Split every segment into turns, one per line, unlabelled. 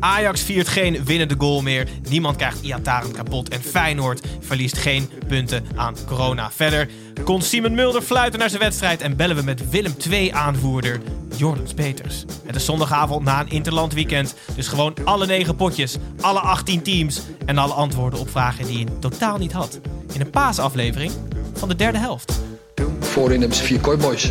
Ajax viert geen winnende goal meer. Niemand krijgt Iataren kapot. En Feyenoord verliest geen punten aan corona. Verder kon Simon Mulder fluiten naar zijn wedstrijd. En bellen we met Willem II-aanvoerder Jordan Peters. Het is zondagavond na een interland weekend. Dus gewoon alle negen potjes, alle 18 teams. En alle antwoorden op vragen die je totaal niet had. In een paasaflevering van de derde helft.
Voorin hebben ze vier kooiboys.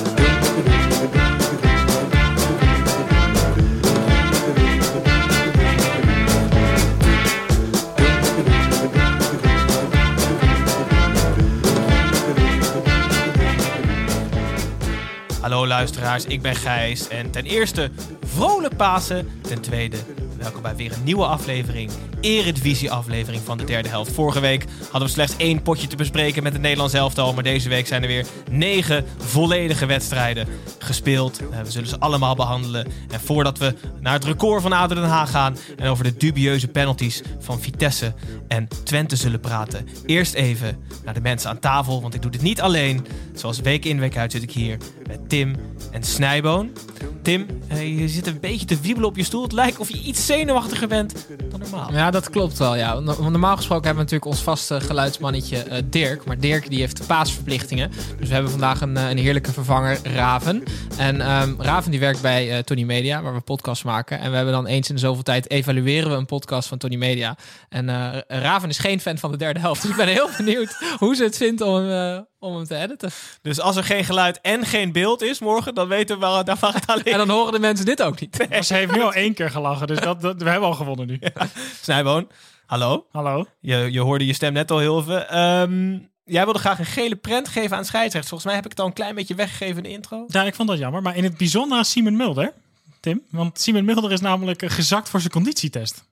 luisteraars, ik ben Gijs. En ten eerste, vrolijk Pasen. Ten tweede, welkom bij weer een nieuwe aflevering. Eredivisie aflevering van de derde helft. Vorige week hadden we slechts één potje te bespreken met het Nederlands elftal. Maar deze week zijn er weer negen volledige wedstrijden gespeeld. Eh, we zullen ze allemaal behandelen. En voordat we naar het record van ADO Den Haag gaan... en over de dubieuze penalties van Vitesse en Twente zullen praten... eerst even naar de mensen aan tafel, want ik doe dit niet alleen. Zoals week in week uit zit ik hier met Tim en Snijboon. Tim, eh, je zit een beetje te wiebelen op je stoel. Het lijkt of je iets zenuwachtiger bent dan normaal.
Dat klopt wel. Ja. No- Normaal gesproken hebben we natuurlijk ons vaste geluidsmannetje eh, Dirk. Maar Dirk die heeft paasverplichtingen. Dus we hebben vandaag een, eh, een heerlijke vervanger, Raven. En ehm, Raven die werkt bij eh, Tony Media, waar we podcasts maken. En we hebben dan eens in de zoveel tijd evalueren we een podcast van Tony Media. En Raven is geen fan van de derde helft. Dus ik ben heel benieuwd hoe ze het vindt om, om hem te editen.
Dus als er geen geluid en geen beeld is morgen, dan weten we waar, daar waar het alleen
En dan horen de mensen dit ook niet.
Ze heeft nu al één keer gelachen, dus dat, dat, we hebben al gewonnen nu.
Snijboon, hallo.
Hallo?
Je, je hoorde je stem net al heel even. Ehm, jij wilde graag een gele prent geven aan scheidsrechts. Volgens mij heb ik het al een klein beetje weggegeven in de intro.
Ja, ik vond dat jammer. Maar in het bijzonder aan Simon Mulder, Tim. Want Simon Mulder is namelijk eh, gezakt voor zijn conditietest.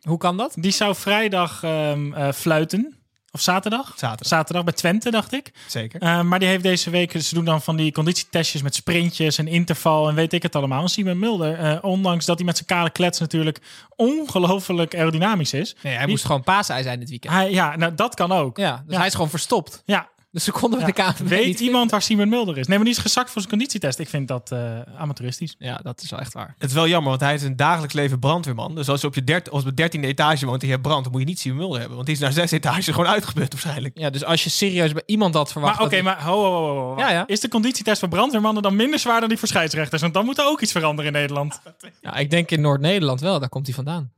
Hoe kan dat?
Die zou vrijdag ehm, eh, fluiten. Of zaterdag?
Zaterdag.
Zaterdag bij Twente, dacht ik.
Zeker.
Eh, maar die heeft deze week, ze doen dan van die conditietestjes met sprintjes en interval en weet ik het allemaal. En Simon Mulder, eh, ondanks dat hij met zijn kale klets natuurlijk ongelooflijk aerodynamisch is.
Nee, hij
Die-
moest gewoon paasei zijn dit weekend.
Hij, ja, nou dat kan ook.
Ja, dus
Ja.
hij is gewoon verstopt.
Ja,
Dus ze konden we
Ja,
de KNVB
Weet
niet
iemand waar Simon Mulder is? Nee, maar die is gezakt voor zijn conditietest. Ik vind dat eh, amateuristisch.
Ja, dat is wel echt waar.
Het is wel jammer, want hij is een dagelijks leven brandweerman. Dus als je op je dert, als op de dertiende etage woont en je hebt brand, dan moet je niet Simon Mulder hebben. Want die is naar zes etages gewoon uitgeput waarschijnlijk.
Ja, dus als je serieus bij iemand had verwacht...
Maar oké,
dat
maar ho, ho, ho, ho, ho.
Ja, ja.
Is de conditietest voor brandweermannen dan minder zwaar dan die voor scheidsrechters? Want dan moet er ook iets veranderen in Nederland.
Ja, ik denk in Noord-Nederland wel. Daar komt hij vandaan.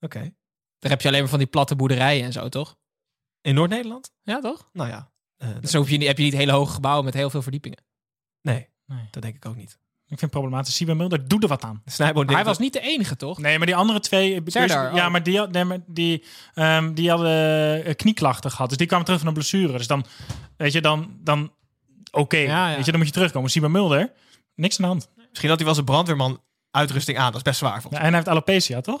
Oké.
Daar heb je alleen maar van die platte boerderijen en zo, toch?
In Noord-Nederland?
Ja, toch?
Nou ja. Eh,
Dus hoef je, niet- heb je niet hele hoge gebouwen met heel veel verdiepingen.
nee,
Nee.
dat denk ik ook niet.
Ik vind het problematisch. Simon Mulder, doe er wat aan.
Snijboon
Maar hij was niet de enige, toch?
Nee, maar die andere twee...
Serdar,
ja,
oh.
maar die, had- nee, maar die, ehm, die hadden eh, knieklachten gehad. Dus die kwamen terug van een blessure. Dus dan, weet je, dan... dan Oké,
Ja, ja.
weet je, dan moet je terugkomen. Simon Mulder, niks aan de hand.
Misschien had hij wel zijn brandweerman uitrusting aan. Dat is best zwaar
Ja, en hij heeft alopecia, toch?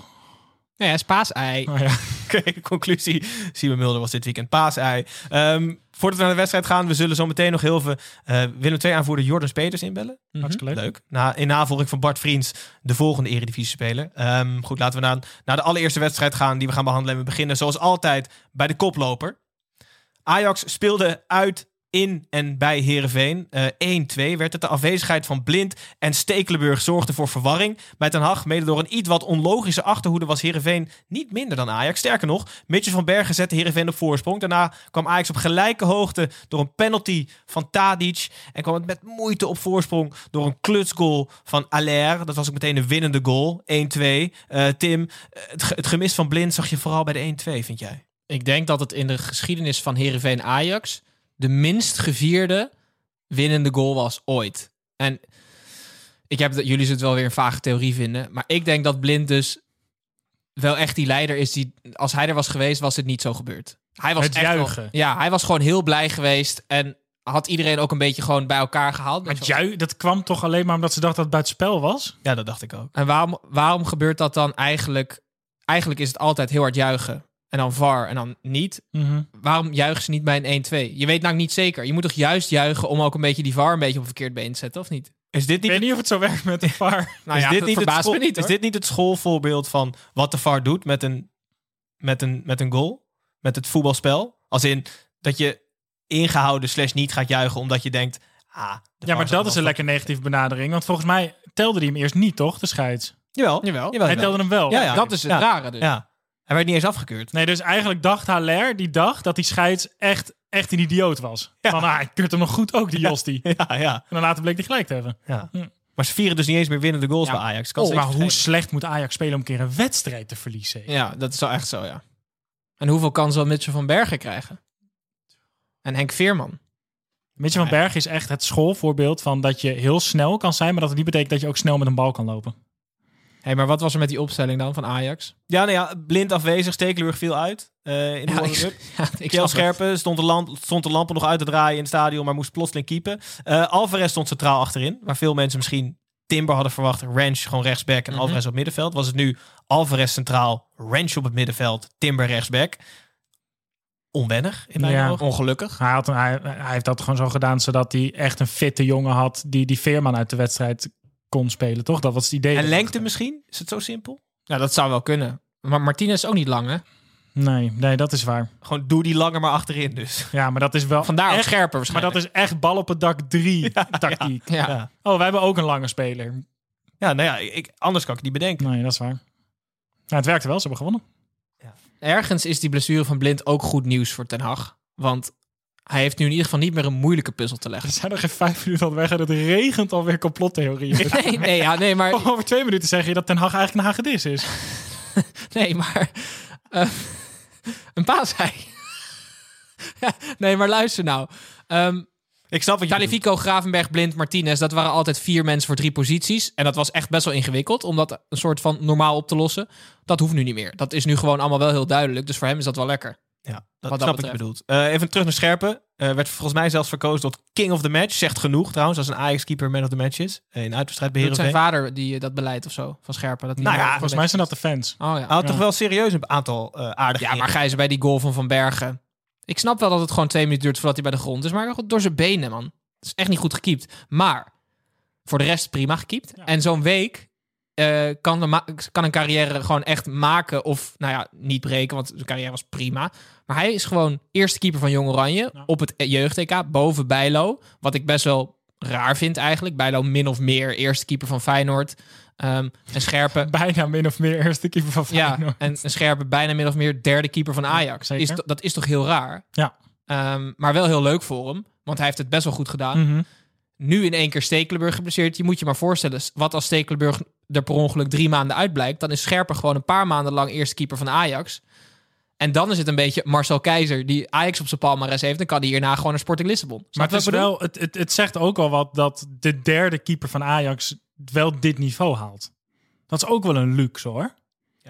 Nee, hij is paasei.
Oh, ja.
Oké, conclusie. Simon Mulder was dit weekend paasei. Ehm voordat we naar de wedstrijd gaan, we zullen zo meteen nog heel veel eh Willem II aanvoerder Jordan Peters inbellen.
Hartstikke leuk.
Leuk. Na, in navolging van Bart Vriends, de volgende Eredivisie-speler. Ehm, goed, laten we naar, naar de allereerste wedstrijd gaan die we gaan behandelen. En we beginnen zoals altijd bij de koploper. Ajax speelde uit in en bij Heerenveen. Eh 1-2 werd het. De afwezigheid van Blind en Stekelenburg zorgde voor verwarring. Bij Ten Hag, mede door een iets wat onlogische achterhoede, was Heerenveen niet minder dan Ajax. Sterker nog, Mitchell van Bergen zette Heerenveen op voorsprong. Daarna kwam Ajax op gelijke hoogte door een penalty van Tadic. En kwam het met moeite op voorsprong door een klutsgoal van Aller. Dat was ook meteen een winnende goal. 1-2. Eh, Tim, eh, het, het gemis van Blind zag je vooral bij de 1-2, vind jij?
Ik denk dat het in de geschiedenis van Heerenveen Ajax de minst gevierde winnende goal was ooit. En ik heb dat jullie zullen het wel weer een vage theorie vinden, maar ik denk dat Blind dus wel echt die leider is die als hij er was geweest was het niet zo gebeurd. Hij was
Het
echt wel-
juichen.
ja, hij was gewoon heel blij geweest en had iedereen ook een beetje gewoon bij elkaar gehaald.
Maar jui, dat kwam toch alleen maar omdat ze dachten dat het buitenspel was?
Ja, dat dacht ik ook.
En waarom, waarom gebeurt dat dan eigenlijk? Eigenlijk is het altijd heel hard juichen. En dan VAR en dan niet. Waarom juichen ze niet bij een 1-2? Je weet namelijk niet zeker. Je moet toch juist juichen om ook een beetje die VAR een beetje op een verkeerd been te zetten, of niet?
Is dit
Ik
niet
weet niet of het zo werkt met de VAR.
Nou
is,
ja,
dit niet het
verbaast
school-
me niet,
is dit niet het schoolvoorbeeld van wat de VAR doet met een, met een, met een goal? Met het voetbalspel? Als in dat je ingehouden slash niet gaat juichen omdat je denkt... Ah, de
Ja, maar dat is een lekker negatieve benadering. Want volgens mij telde hij hem eerst niet, toch? De scheids.
Jawel,
Jawel.
jawel,
Hij telde hem wel.
Ja, ja.
dat is het
Ja.
rare dus.
Ja, hij werd niet eens afgekeurd.
Nee, dus eigenlijk dacht Haller, die dacht dat die scheids echt, echt een idioot was.
Ja.
Van, ah, hij keurt hem nog goed ook, die Jostie.
Ja, ja,
En dan later bleek hij gelijk te hebben.
ja.
Hm.
Maar ze vieren dus niet eens meer winnende goals
Ja.
bij Ajax. Kan
Oh, maar hoe slecht moet Ajax spelen om een keer een wedstrijd te verliezen?
Ja, dat is wel echt zo, ja. En hoeveel kan zal Mitchell van Bergen krijgen? En Henk Veerman.
Mitchell van Berg is echt het schoolvoorbeeld van dat je heel snel kan zijn, maar dat het niet betekent dat je ook snel met een bal kan lopen.
Hey, maar wat was er met die opstelling dan van Ajax?
Ja, nou ja, blind afwezig. Stekelenburg viel uit. eh, in de
Ja, ik, ja, ik.
Scherpen stond de, lamp, stond de lampen nog uit te draaien in het stadion, maar moest plotseling keepen. Eh Alvarez stond centraal achterin, waar veel mensen misschien Timber hadden verwacht. Ranch gewoon rechtsback en
Mhm.
Alvarez op middenveld. Was het nu Alvarez centraal, Ranch op het middenveld, Timber rechtsback. Onwennig in mijn
Ja.
ogen.
Ongelukkig.
Hij, had een, hij, hij heeft dat gewoon zo gedaan zodat hij echt een fitte jongen had die die Veerman uit de wedstrijd kon spelen, toch? Dat was het idee.
En lengte misschien? Is het zo simpel?
Ja, dat zou wel kunnen. Maar Martinez is ook niet lang, hè?
Nee, nee, dat is waar.
Gewoon doe die langer maar achterin dus.
Ja, maar dat is wel
Vandaar ook
echt,
scherper
Maar dat is echt bal op het dak 3 tactiek.
Ja.
Ja.
Oh, wij hebben ook een lange speler.
Ja, nou ja, ik, anders kan ik het niet bedenken.
Nee, dat is waar. Nou, het werkte wel, ze hebben gewonnen.
Ergens is die blessure van Blind ook goed nieuws voor Ten Hag. Want hij heeft nu in ieder geval niet meer een moeilijke puzzel te
We
leggen.
zijn nog geen vijf minuten al weg en het regent alweer complottheorieën.
Nee, nee, ja, nee, maar,
Over twee minuten zeg je dat Ten Hag eigenlijk een hagedis is.
nee, maar eh, een paasei. ja, nee, maar luister nou. Ehm
Ik snap wat je.
Talifico, Gravenberg, Blind, Martinez, dat waren altijd vier mensen voor drie posities. En dat was echt best wel ingewikkeld om dat een soort van normaal op te lossen. Dat hoeft nu niet meer. Dat is nu gewoon allemaal wel heel duidelijk. Dus voor hem is dat wel lekker.
Ja, dat snap ik bedoelt. Eh, even terug naar Scherpen. Eh, werd volgens mij zelfs verkozen tot King of the Match. Zegt genoeg trouwens, als een Ajax-keeper man of the match is. Eh, in uitwedstrijd
Dat zijn
beheren.
vader die dat beleid of zo, van Scherpen. Dat niet
Nou ja,
Volgens mij zijn dat de fans.
Oh ja.
Hij had toch wel serieus een aantal aardige
Ja, maar Gijzen bij die goal van Van Bergen. Ik snap wel dat het gewoon twee minuten duurt voordat hij bij de grond is. Maar door zijn benen, man. Het is echt niet goed gekiept. Maar voor de rest prima gekiept. En zo'n week eh, kan, de kan een carrière gewoon echt maken. Of, nou ja, niet breken, want zijn carrière was prima. Maar hij is gewoon eerste keeper van Jong Oranje. Op het jeugd-EK, boven Bijlo. Wat ik best wel raar vind eigenlijk. Bijlo min of meer eerste keeper van Feyenoord. Ehm, en Scherpen...
Bijna min of meer eerste keeper van
Ja,
Feyenoord.
en een scherpe bijna min of meer derde keeper van Ajax. Is, dat is toch heel raar?
Ja.
Ehm, maar wel heel leuk voor hem, want hij heeft het best wel goed gedaan.
Mhm.
Nu in één keer Stekelenburg geblesseerd. Je moet je maar voorstellen, wat als Stekelenburg er per ongeluk drie maanden uitblijkt, dan is Scherper gewoon een paar maanden lang eerste keeper van Ajax. En dan is het een beetje Marcel Keizer, die Ajax op zijn palmarès heeft. Dan kan hij hierna gewoon naar Sporting Lissabon.
Maar het, is wel, het, het, het zegt ook al wat dat de derde keeper van Ajax wel dit niveau haalt. Dat is ook wel een luxe hoor.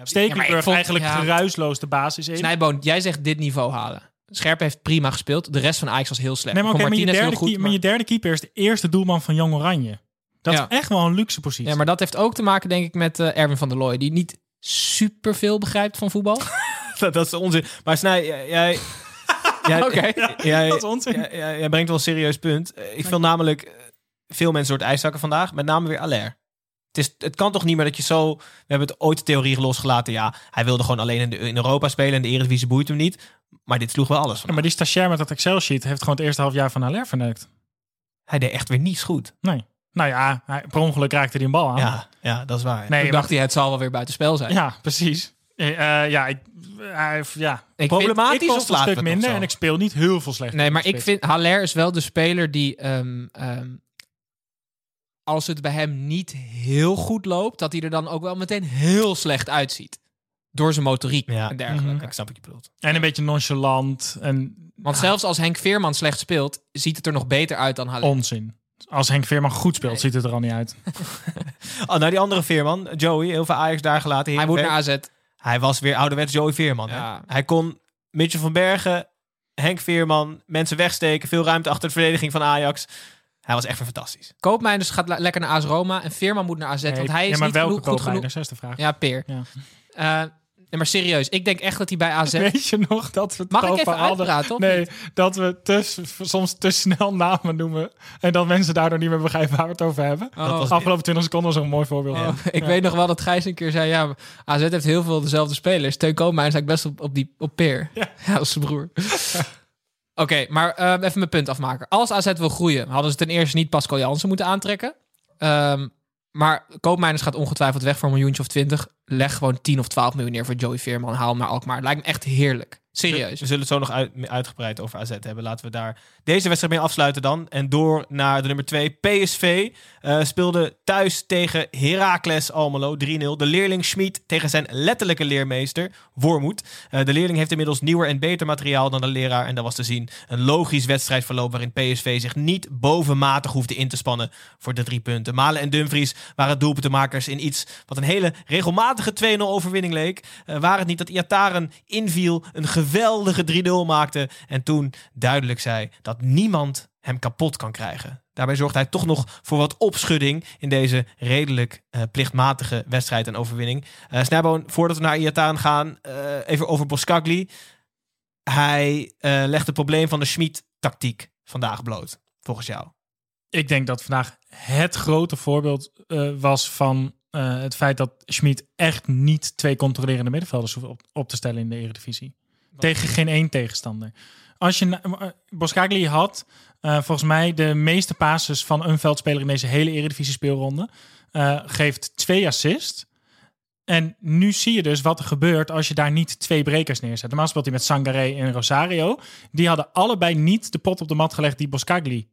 Stekelenburg
Ja, vond-
eigenlijk
ja.
geruisloos de basis is.
Snijboon, jij zegt dit niveau halen. Scherper heeft prima gespeeld. De rest van Ajax was heel slecht.
Nee, maar,
vond
maar, je derde
heel goed,
keeper, maar je derde keeper is de eerste doelman van Jong Oranje. Dat
Ja.
is echt wel een luxe positie.
Ja, maar dat heeft ook te maken, denk ik, met eh, Erwin van der Looy. Die niet superveel begrijpt van voetbal.
dat, dat is onzin. Maar Snij, jij... jij
Oké.
jij,
dat is onzin.
jij, jij- jij brengt wel een serieus punt. Eh, Ik vind namelijk... eh, Veel mensen door het ijs zakken vandaag. Met name weer Aller. Het, is, het kan toch niet meer dat je zo... We hebben het ooit de theorie losgelaten. Ja, hij wilde gewoon alleen in, de, in Europa spelen. En de Eredivisie boeit hem niet. Maar dit sloeg wel alles van.
Ja, maar die stagiair met dat Excel-sheet heeft gewoon het eerste half jaar van Haller verneukt.
Hij deed echt weer niets goed.
Nee. Nou ja, hij, per ongeluk raakte hij een bal aan.
Ja, ja dat is waar.
nee,
Toen
maar-
dacht hij, het zal wel weer buitenspel zijn.
ja, precies. Eh, eh, ja, ik, hij, heeft- ja.
Ik vind,
Problematisch
ik
of
kost een stuk minder en ik speel niet heel veel slecht.
nee, maar ik vind Haller is wel de speler die, ehm, ehm, als het bij hem niet heel goed loopt, dat hij er dan ook wel meteen heel slecht uitziet. Door zijn motoriek
Ja.
en dergelijke.
Mhm.
Ik snap wat je bedoelt.
En een beetje nonchalant en
Want zelfs als Henk Veerman slecht speelt, ziet het er nog beter uit dan Haller.
onzin. Als Henk Veerman goed speelt,
Nee.
ziet het er al niet uit.
Oh, nou die andere Veerman, Joey, heel veel Ajax daar gelaten.
Hij moet naar AZ.
Hij was weer ouderwets Joey Veerman. hè? Hij kon Mitchell van Bergen, Henk Veerman, mensen wegsteken. Veel ruimte achter de verdediging van Ajax. Hij was echt weer fantastisch.
Koopmeiners gaat le- lekker naar AS Roma en Veerman moet naar AZ. want hij is
ja, maar
niet
welke
genoeg, goed genoeg.
dat is de vraag.
Ja, Peer.
Ja.
Eh, nee, maar serieus, ik denk echt dat hij bij AZ...
Weet je nog dat we het
Mag ik even
hadden?
uitpraten,
Nee,
niet?
dat we te, soms te snel namen noemen. En dat mensen daardoor niet meer begrijpen waar we het over hebben.
Oh.
was-
Afgelopen 20 seconden was een mooi voorbeeld.
Oh,
van.
ik
Ja.
weet nog wel dat Gijs een keer zei... ja, AZ heeft heel veel dezelfde spelers. Teun Koopmeiners eigenlijk best op, op, die, op Peer.
Ja.
Ja, is zijn broer. Oké, maar eh, even mijn punt afmaken. Als AZ wil groeien, hadden ze ten eerste niet Pascal Jansen moeten aantrekken. Ehm, maar Koopmeiners gaat ongetwijfeld weg voor een miljoentje of twintig. Leg gewoon 10 of 12 miljoen neer voor Joey Veerman. Haal hem naar Alkmaar. Lijkt me echt heerlijk. Serieus.
We zullen het zo nog uit, uitgebreid over AZ hebben. Laten we daar deze wedstrijd mee afsluiten dan. En door naar de nummer 2. PSV eh, speelde thuis tegen Heracles Almelo 3-0. De leerling Schmid tegen zijn letterlijke leermeester Wormoed. Eh, de leerling heeft inmiddels nieuwer en beter materiaal dan de leraar. En dat was te zien een logisch wedstrijdverloop waarin PSV zich niet bovenmatig hoefde in te spannen voor de drie punten. Malen en Dumfries waren doelpuntenmakers in iets wat een hele regelmatige 2-0 overwinning leek. Eh, waar het niet dat Iataren inviel, een geweldige 3-0 maakte en toen duidelijk zei dat niemand hem kapot kan krijgen. Daarbij zorgt hij toch nog voor wat opschudding in deze redelijk eh, plichtmatige wedstrijd en overwinning. Eh Snijboon, voordat we naar Iataren gaan, eh, even over Boskagli. Hij legt het probleem van de Schmid-tactiek vandaag bloot, volgens jou.
Ik denk dat vandaag het grote voorbeeld was van het feit dat Schmid echt niet twee controlerende middenvelders hoeft op, op te stellen in de Eredivisie. Tegen geen één tegenstander. Als je eh, Boskagli had eh, volgens mij de meeste passes van een veldspeler in deze hele Eredivisie speelronde. Eh, geeft twee assists. En nu zie je dus wat er gebeurt als je daar niet twee brekers neerzet. Normaal speelt hij met Sangaré en Rosario. Die hadden allebei niet de pot op de mat gelegd die Boskagli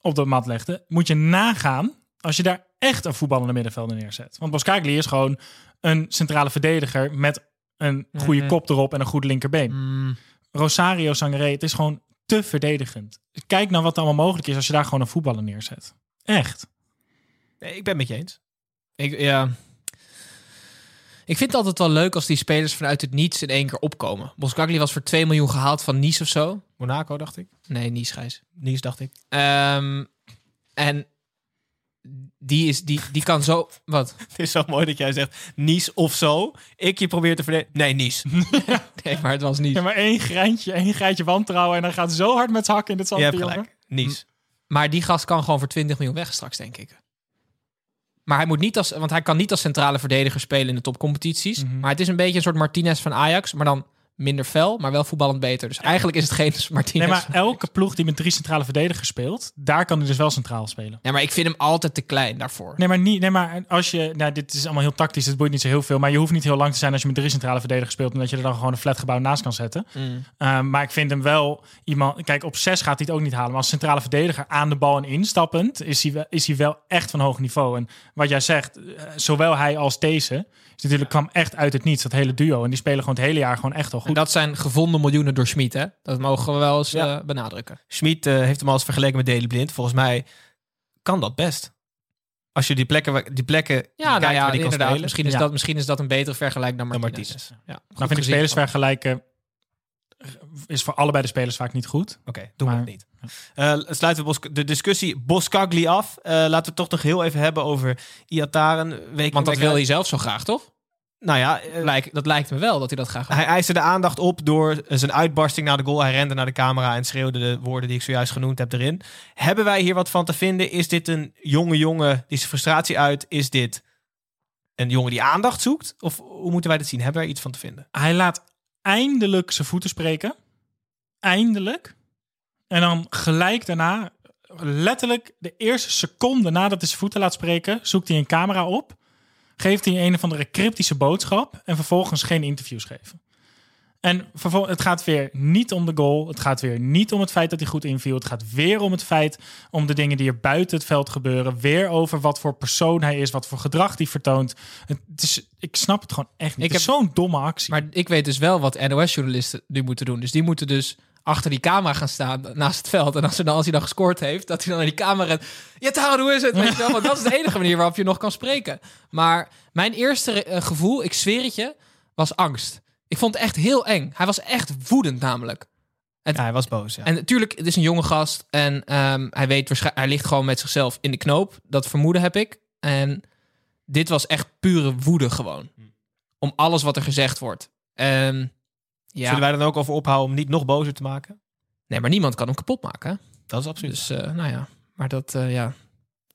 op de mat legde. Moet je nagaan als je daar echt een voetballende middenvelder neerzet. Want Boskagli is gewoon een centrale verdediger met een goede
Mhm.
kop erop en een goed linkerbeen.
Mm,
Rosario, Sangaré, het is gewoon te verdedigend. Kijk nou wat er allemaal mogelijk is als je daar gewoon een voetballer neerzet. Echt.
Nee, ik ben het met je eens.
ik, ja. ik vind het altijd wel leuk als die spelers vanuit het niets in één keer opkomen. Boskagli was voor 2 miljoen gehaald van Nice of zo.
Monaco, dacht ik.
Nee, Nice, Gijs.
Nice, dacht ik.
Ehm, en die, is, die, die kan zo... Wat?
Het is zo mooi dat jij zegt Nice of zo. Ik je probeer te verdedigen. Nee, Nice.
Nee, maar het was niet.
Ja, maar één greintje, één greintje wantrouwen en dan gaat zo hard met hakken in het zand.
Je hebt
die jongen.
gelijk. Nice.
Maar die gast kan gewoon voor 20 miljoen weg straks, denk ik. Maar hij moet niet als, want hij kan niet als centrale verdediger spelen in de topcompetities.
Mhm.
Maar het is een beetje een soort Martinez van Ajax, maar dan minder fel, maar wel voetballend beter. Dus eigenlijk is het geen Martinez.
Nee, maar elke ploeg die met drie centrale verdedigers speelt, daar kan hij dus wel centraal spelen.
Ja, maar ik vind hem altijd te klein daarvoor.
Nee, maar niet. Nee, maar als je. Nou, dit is allemaal heel tactisch. Het boeit niet zo heel veel. Maar je hoeft niet heel lang te zijn als je met drie centrale verdedigers speelt. Omdat je er dan gewoon een flatgebouw naast kan zetten.
Mm.
Uh, maar ik vind hem wel iemand. Kijk, op zes gaat hij het ook niet halen. Maar als centrale verdediger aan de bal en instappend. is hij wel, is hij wel echt van hoog niveau. En wat jij zegt, uh, zowel hij als deze. Is natuurlijk kwam echt uit het niets. Dat hele duo. En die spelen gewoon het hele jaar gewoon echt al
En
goed.
dat zijn gevonden miljoenen door Schmid, hè? Dat mogen we wel eens
Ja.
eh, benadrukken.
Schmid eh, heeft hem al eens vergeleken met Daley Blind. Volgens mij kan dat best. Als je die plekken, die plekken
Ja,
kijkt
nou ja,
die kan
inderdaad. Misschien is,
Ja.
dat, misschien is dat een betere vergelijk dan
Dan
Martinez.
Martinez.
Ja,
nou vind ik spelers vergelijken. Is voor allebei de spelers vaak niet goed.
Oké, doen we
Maar-
het niet. Eh, sluiten we Bos- de discussie Boskagli af. Eh, laten we het toch nog heel even hebben over Iataren. Week
Want dat
week
wil hij zelf zo graag, toch?
Nou ja, eh,
Lijkt, dat lijkt me wel dat hij dat graag wil.
hij eiste de aandacht op door zijn uitbarsting na de goal. Hij rende naar de camera en schreeuwde de woorden die ik zojuist genoemd heb erin. Hebben wij hier wat van te vinden? Is dit een jonge jongen die zijn frustratie uit? Is dit een jongen die aandacht zoekt? Of hoe moeten wij dit zien? Hebben er iets van te vinden?
Hij laat eindelijk zijn voeten spreken. Eindelijk. En dan gelijk daarna, letterlijk de eerste seconde nadat hij zijn voeten laat spreken, zoekt hij een camera op. Geeft hij een of andere cryptische boodschap. En vervolgens geen interviews geven. En het gaat weer niet om de goal. Het gaat weer niet om het feit dat hij goed inviel. Het gaat weer om het feit om de dingen die er buiten het veld gebeuren. Weer over wat voor persoon hij is, wat voor gedrag hij vertoont. Het is, ik snap het gewoon echt niet.
Ik
het is zo'n domme actie.
Maar ik weet dus wel wat NOS-journalisten nu moeten doen. Dus die moeten dus achter die camera gaan staan naast het veld. En als, er dan, als hij dan gescoord heeft, dat hij dan naar die camera rent. Ja, Taro, hoe is het? Weet je wel? Want dat is de enige manier waarop je nog kan spreken. Maar mijn eerste eh, gevoel, ik zweer het je, was angst. Ik vond het echt heel eng. Hij was echt woedend namelijk.
Ja, hij was boos. Ja.
En natuurlijk, het is een jonge gast. En ehm, hij weet waarschijnlijk, hij ligt gewoon met zichzelf in de knoop. Dat vermoeden heb ik. En dit was echt pure woede gewoon. Om alles wat er gezegd wordt. En ja,
Zullen wij dan ook over ophouden om niet nog bozer te maken?
nee, maar niemand kan hem kapot maken.
Dat is absoluut.
Dus eh, nou ja, maar dat, eh, ja,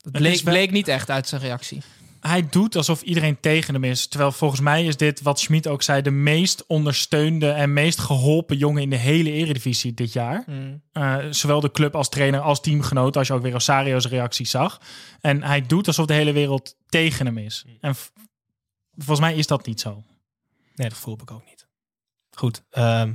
dat bleek,
wel-
bleek niet echt uit zijn reactie.
hij doet alsof iedereen tegen hem is. Terwijl volgens mij is dit, wat Schmid ook zei, de meest ondersteunde en meest geholpen jongen in de hele eredivisie dit jaar. Eh, zowel de club als trainer als teamgenoot, als je ook weer Rosario's reactie zag. En hij doet alsof de hele wereld tegen hem is. En v- volgens mij is dat niet zo.
Nee, dat voel ik ook niet. Goed. ehm,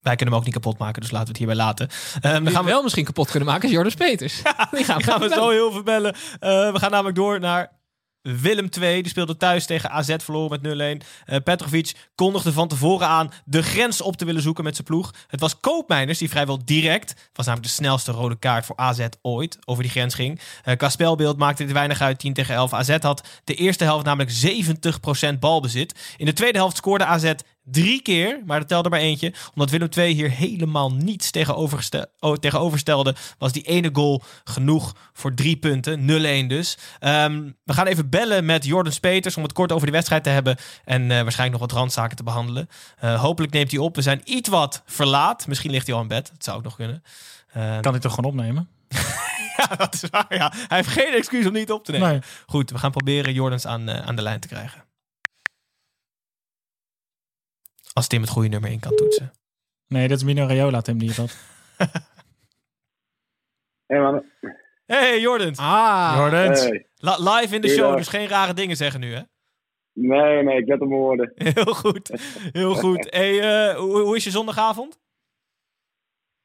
wij kunnen hem ook niet kapot maken, dus laten we het hierbij laten. Ehm, dan gaan we,
wel misschien kapot kunnen maken is Joris Peters. Die gaan we,
gaan we zo heel veel bellen. Eh, we gaan namelijk door naar Willem II. Die speelde thuis tegen AZ, verloren met 0-1. Eh, Petrovic kondigde van tevoren aan de grens op te willen zoeken met zijn ploeg. Het was Koopmeiners die vrijwel direct, het was namelijk de snelste rode kaart voor AZ ooit, over die grens ging. Qua spelbeeld maakte dit weinig uit, 10 tegen 11. AZ had de eerste helft namelijk 70% balbezit. In de tweede helft scoorde AZ drie keer, maar dat telde maar eentje. Omdat Willem II hier helemaal niets tegenovergestel- oh, tegenover stelde, was die ene goal genoeg voor drie punten. 0-1 dus. Ehm, we gaan even bellen met Jordan Speters om het kort over de wedstrijd te hebben. En eh, waarschijnlijk nog wat randzaken te behandelen. Eh, hopelijk neemt hij op. We zijn iets wat verlaat. Misschien ligt hij al in bed. Dat zou ook nog kunnen. Eh,
Kan hij toch gewoon opnemen?
ja, dat is waar. Ja. Hij heeft geen excuus om niet op te nemen.
Nee.
Goed, we gaan proberen Jordans aan, eh, aan de lijn te krijgen. Als Tim het goede nummer in kan toetsen.
Nee, dat is Mino Raiola, Tim, die dat.
Hey man,
Hey Jordans,
Ah,
hey.
La- live in de show, dus geen rare dingen zeggen nu hè?
Nee, nee, ik let op mijn woorden.
Heel goed, heel goed. Hey, eh, hoe, hoe is je zondagavond?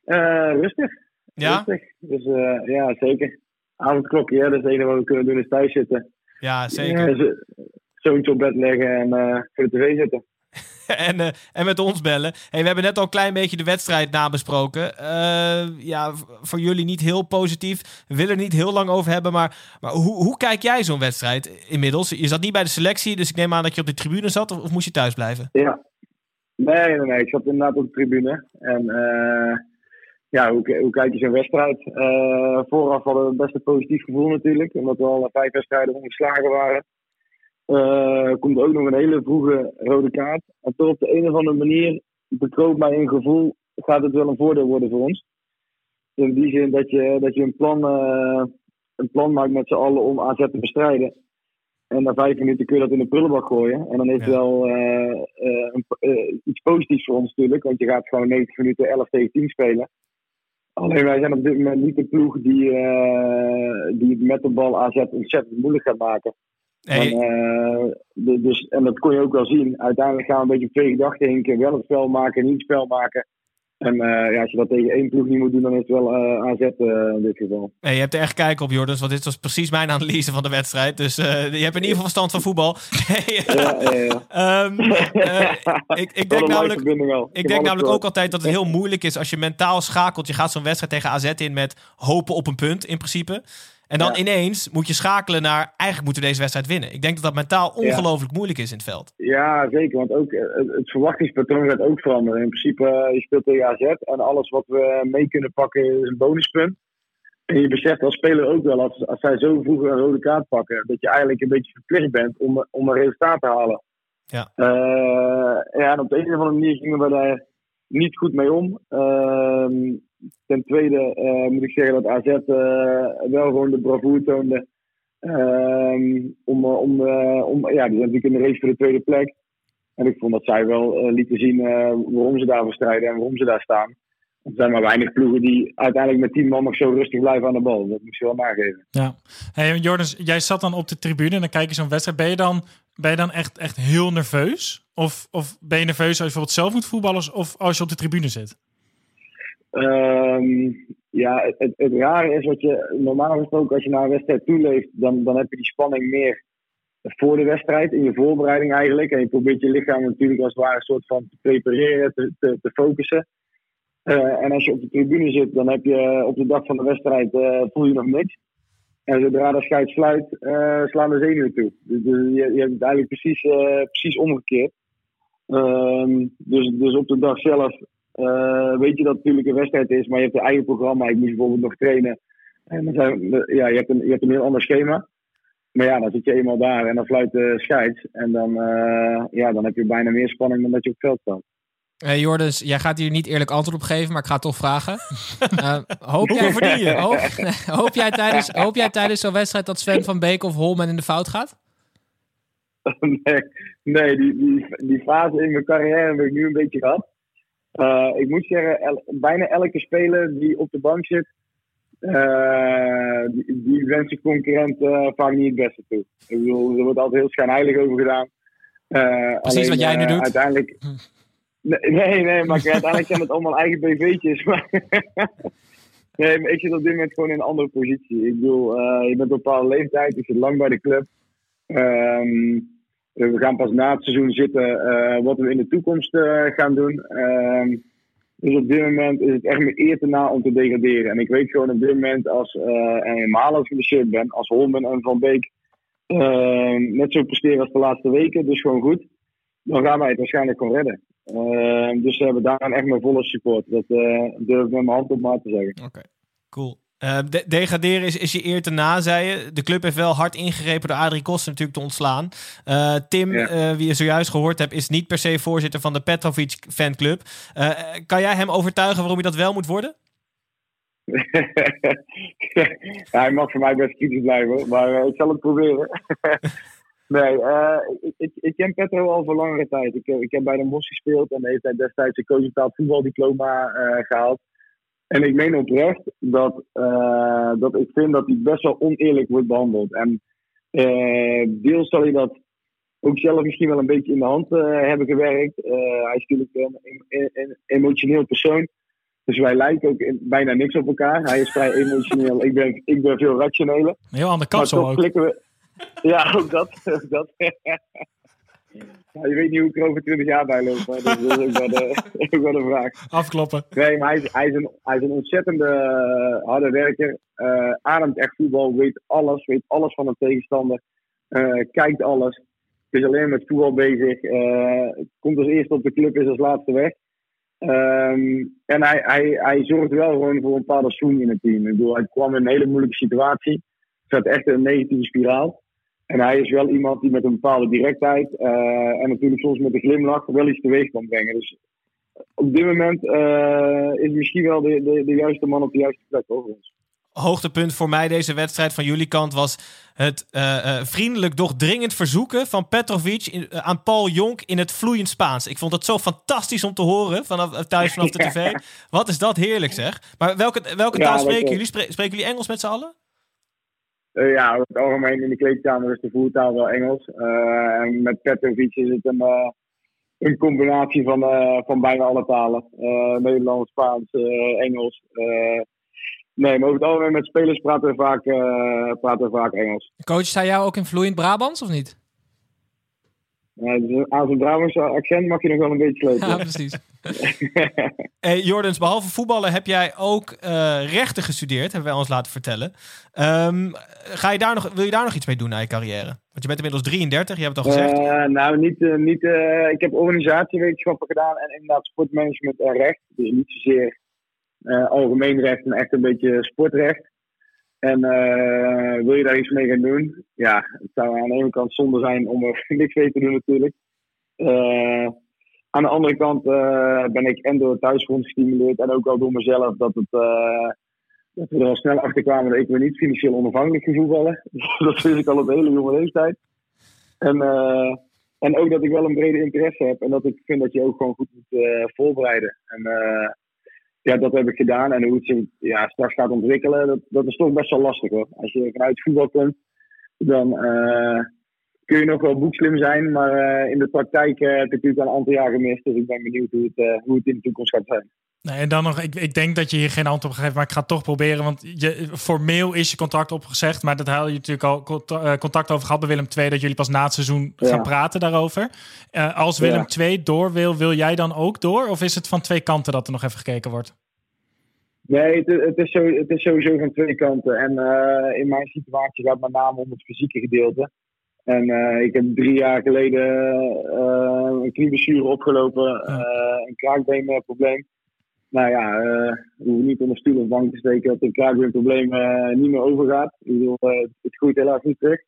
Eh, rustig.
Ja?
Rustig. Dus eh, ja, zeker. Avondklokje, hè. Dus het enige wat we kunnen doen is thuis zitten.
Ja, zeker.
Zo- Zoontje op bed leggen en eh, voor de tv zitten.
en, eh, en met ons bellen. Hey, we hebben net al een klein beetje de wedstrijd nabesproken. Eh, ja, voor jullie niet heel positief. We willen er niet heel lang over hebben. Maar, maar hoe, hoe kijk jij zo'n wedstrijd inmiddels? Je zat niet bij de selectie, dus ik neem aan dat je op de tribune zat. Of, moest je thuis blijven?
Ja. Nee, nee. Ik zat inderdaad op de tribune. En eh, ja, hoe, kijk je zo'n wedstrijd? Vooraf hadden we best een positief gevoel natuurlijk. Omdat we al vijf wedstrijden ongeslagen waren. Eh komt ook nog een hele vroege rode kaart. En toch op de een of andere manier bekroop mij een gevoel. Gaat het wel een voordeel worden voor ons? In die zin dat je, dat je een, plan, eh, een plan maakt met z'n allen om AZ te bestrijden. En na vijf minuten kun je dat in de prullenbak gooien. En dan is het
Ja.
wel eh, een, iets positiefs voor ons natuurlijk. Want je gaat gewoon 90 minuten 11 tegen 10 spelen. Alleen wij zijn op dit moment niet de ploeg die, die het met de bal AZ ontzettend moeilijk gaat maken.
Hey,
En, eh, dus, en dat kon je ook wel zien. Uiteindelijk gaan we een beetje op twee gedachten hinken. Wel het spel maken, niet het spel maken. En eh, ja, als je dat tegen één ploeg niet moet doen, dan is het wel eh, AZ in dit geval.
hey, je hebt er echt kijken op, Jordans, want dit was precies mijn analyse van de wedstrijd. Dus je hebt in ieder geval verstand van voetbal.
Ja,
ehm, eh, ik, ik denk namelijk... Ik denk namelijk ook altijd dat het heel moeilijk is als je mentaal schakelt. Je gaat zo'n wedstrijd tegen AZ in met hopen op een punt in principe. En dan
Ja.
ineens moet je schakelen naar eigenlijk moeten we deze wedstrijd winnen. Ik denk dat dat mentaal ongelooflijk moeilijk is in het veld.
Ja, zeker. Want ook eh, het, het verwachtingspatroon gaat ook veranderen. In principe, eh, je speelt tegen AZ en alles wat we mee kunnen pakken is een bonuspunt. En je beseft als speler ook wel, als, als zij zo vroeg een rode kaart pakken, dat je eigenlijk een beetje verplicht bent om, om een resultaat te halen.
Ja.
Eh, ja, en op de een of andere manier gingen we daar niet goed mee om. Ehm, ten tweede eh, moet ik zeggen dat AZ eh, wel gewoon de bravoure toonde Ehm, om, eh, om, om, ja, die zijn natuurlijk in de race voor de tweede plek. En ik vond dat zij wel lieten zien waarom ze daarvoor strijden en waarom ze daar staan. Er zijn maar weinig ploegen die uiteindelijk met tien man nog zo rustig blijven aan de bal. Dat moet je wel nageven.
Ja. Hey, jij zat dan op de tribune en dan kijk je zo'n wedstrijd. Ben je dan, ben je dan echt, echt heel nerveus? Of, of ben je nerveus als je bijvoorbeeld zelf moet voetballen of als je op de tribune zit?
Ehm, ja, het, rare is wat je normaal gesproken als je naar een wedstrijd toeleeft, dan, dan heb je die spanning meer voor de wedstrijd, in je voorbereiding eigenlijk. En je probeert je lichaam natuurlijk als het ware een soort van te prepareren, te, te, focussen. Eh, en als je op de tribune zit, dan heb je op de dag van de wedstrijd eh, voel je nog niks. En zodra de scheid sluit, eh, slaan de zenuwen toe. Dus, dus je, je hebt het eigenlijk precies, eh, precies omgekeerd. Ehm, dus, dus op de dag zelf eh, weet je dat het natuurlijk een wedstrijd is, maar je hebt een eigen programma. Ik moet bijvoorbeeld nog trainen. En dan zijn, ja, je, hebt een, je hebt een heel ander schema. Maar ja, dan zit je eenmaal daar en dan fluit de scheids. En dan, eh, ja, dan heb je bijna meer spanning dan dat je op het veld staat.
Hey Jordens, jij gaat hier niet eerlijk antwoord op geven, maar ik ga het toch vragen. Eh, hoop, jij, hoop, hoop jij tijdens, hoop jij tijdens zo'n wedstrijd dat Sven van Beek of Holman in de fout gaat?
nee, nee die, die, die fase in mijn carrière heb ik nu een beetje gehad. Uh, ik moet zeggen, el, bijna elke speler die op de bank zit, uh, die, die wens je concurrent uh, vaak niet het beste toe. Ik bedoel, er wordt altijd heel schijnheilig over gedaan.
Precies alleen, wat jij nu doet.
Uiteindelijk. Nee, nee, maar uiteindelijk zijn het allemaal eigen BV'tjes. Maar nee, maar ik zit op dit moment gewoon in een andere positie. Ik bedoel, je bent op een bepaalde leeftijd, je zit lang bij de club. Um, we gaan pas na het seizoen zitten uh, wat we in de toekomst uh, gaan doen. Uh, dus op dit moment is het echt mijn eer te na om te degraderen. En ik weet gewoon op dit moment, als, uh, en helemaal als geblesseerd ben, als Holmen en Van Beek net zo presteren als de laatste weken, dus gewoon goed, dan gaan wij het waarschijnlijk gewoon redden. dus we hebben daar echt mijn volle support. Dat durf ik met mijn hand op maat te zeggen.
Oké, cool. Uh, de degraderen is, is je eer te na, zei je. De club heeft wel hard ingegrepen door Adrie Koster natuurlijk te ontslaan. Uh, Tim, ja. uh, wie je zojuist gehoord hebt, is niet per se voorzitter van de Petrovic fanclub. kan jij hem overtuigen waarom hij dat wel moet worden?
ja, hij mag voor mij best kritisch blijven, maar ik zal het proberen. nee, ik, ik, ik, ken Petro al voor langere tijd. Ik, ik heb bij Den Bosch gespeeld en heeft hij destijds een coachbetaald voetbaldiploma gehaald. En ik meen oprecht dat, uh, dat ik vind dat hij best wel oneerlijk wordt behandeld. En uh, deels zal hij dat ook zelf misschien wel een beetje in de hand uh, hebben gewerkt. hij is natuurlijk een, een, een, emotioneel persoon. Dus wij lijken ook in, bijna niks op elkaar. Hij is vrij emotioneel. Ik ben, ik ben veel rationeler.
Heel aan de kant zo ook.
We... Ja, ook dat. Ook dat. Ja, je weet niet hoe ik er over 20 jaar bij loop. Dat is ook wel, de, ook wel de vraag.
Afkloppen.
Nee, maar hij is, hij is, een, hij is een ontzettende uh, harde werker. Uh, ademt echt voetbal, weet alles. Weet alles van een tegenstander. Uh, kijkt alles. Is alleen met voetbal bezig. komt als eerste op de club, is als laatste weg. Um, en hij, hij, hij zorgt wel gewoon voor een bepaalde swing in het team. Ik bedoel, hij kwam in een hele moeilijke situatie. Het zat echt in een negatieve spiraal. En hij is wel iemand die met een bepaalde directheid uh, en natuurlijk soms met een glimlach wel iets teweeg kan brengen. Dus op dit moment uh, is misschien wel de, de, de, juiste man op de juiste plek over ons.
Hoogtepunt voor mij deze wedstrijd van jullie kant was het uh, vriendelijk doch dringend verzoeken van Petrovic in, aan Paul Jonk in het vloeiend Spaans. Ik vond het zo fantastisch om te horen vanaf, thuis vanaf de tv. Wat is dat heerlijk zeg. Maar welke, welke ja, taal spreken jullie? Spreken jullie Engels met z'n allen?
Uh, ja, over het algemeen in de kleedkamer is de voertaal wel Engels. Uh, en met Petrovic is het een, uh, een combinatie van, van bijna alle talen. Nederlands, Spaans, Engels. nee, maar over het algemeen met spelers praten we vaak, praten vaak Engels.
Coach, sta jou ook in vloeiend Brabants of niet?
Ja, dus aan zijn Brabantse accent mag je nog wel een beetje sleutelen.
Ja, precies.
hey, Jordans, behalve voetballen heb jij ook uh, rechten gestudeerd, hebben wij ons laten vertellen. Um, ga je daar nog, wil je daar nog iets mee doen na je carrière? Want je bent inmiddels 33, je hebt het al gezegd.
Uh, nou, niet, uh, niet ik heb organisatiewetenschappen gedaan en inderdaad sportmanagement en recht. Dus niet zozeer algemeen recht en echt een beetje sportrecht. En uh, wil je daar iets mee gaan doen? Ja, het zou aan de ene kant zonde zijn om er niks mee te doen natuurlijk. Uh, aan de andere kant uh, ben ik en door het gestimuleerd en ook wel door mezelf dat het, dat we er al snel achter kwamen dat ik me niet financieel onafhankelijk ging dat wist ik al op hele jonge leeftijd. En, eh, en ook dat ik wel een brede interesse heb. En dat ik vind dat je ook gewoon goed moet eh, voorbereiden. En eh, ja, dat heb ik gedaan. En hoe het zich ja, straks gaat ontwikkelen, dat, dat is toch best wel lastig hoor. Als je vanuit voetbal komt, dan eh, kun je nog wel boekslim zijn. Maar eh, in de praktijk eh, heb ik natuurlijk al een aantal jaar gemist. Dus ik ben benieuwd hoe het, hoe het in de toekomst gaat zijn.
Nee, en dan nog, ik, ik denk dat je hier geen antwoord op geeft, maar ik ga het toch proberen. Want je, formeel is je contract opgezegd, maar dat hadden je natuurlijk al eh, contact over gehad bij Willem II, dat jullie pas na het seizoen
Ja.
gaan praten daarover. Eh, als Willem
Ja.
II door wil, wil jij dan ook door? Of is het van twee kanten dat er nog even gekeken wordt?
Nee, het, het, is zo, het is sowieso van twee kanten. En eh, in mijn situatie gaat het met name om het fysieke gedeelte. En ik heb drie jaar geleden een knieblessure opgelopen, een kraakbeenprobleem. Nou ja, eh we hoeven niet onder stoel of bank te steken dat een kraakbeenprobleem eh, niet meer overgaat. Ik bedoel, eh, het groeit helaas niet terug.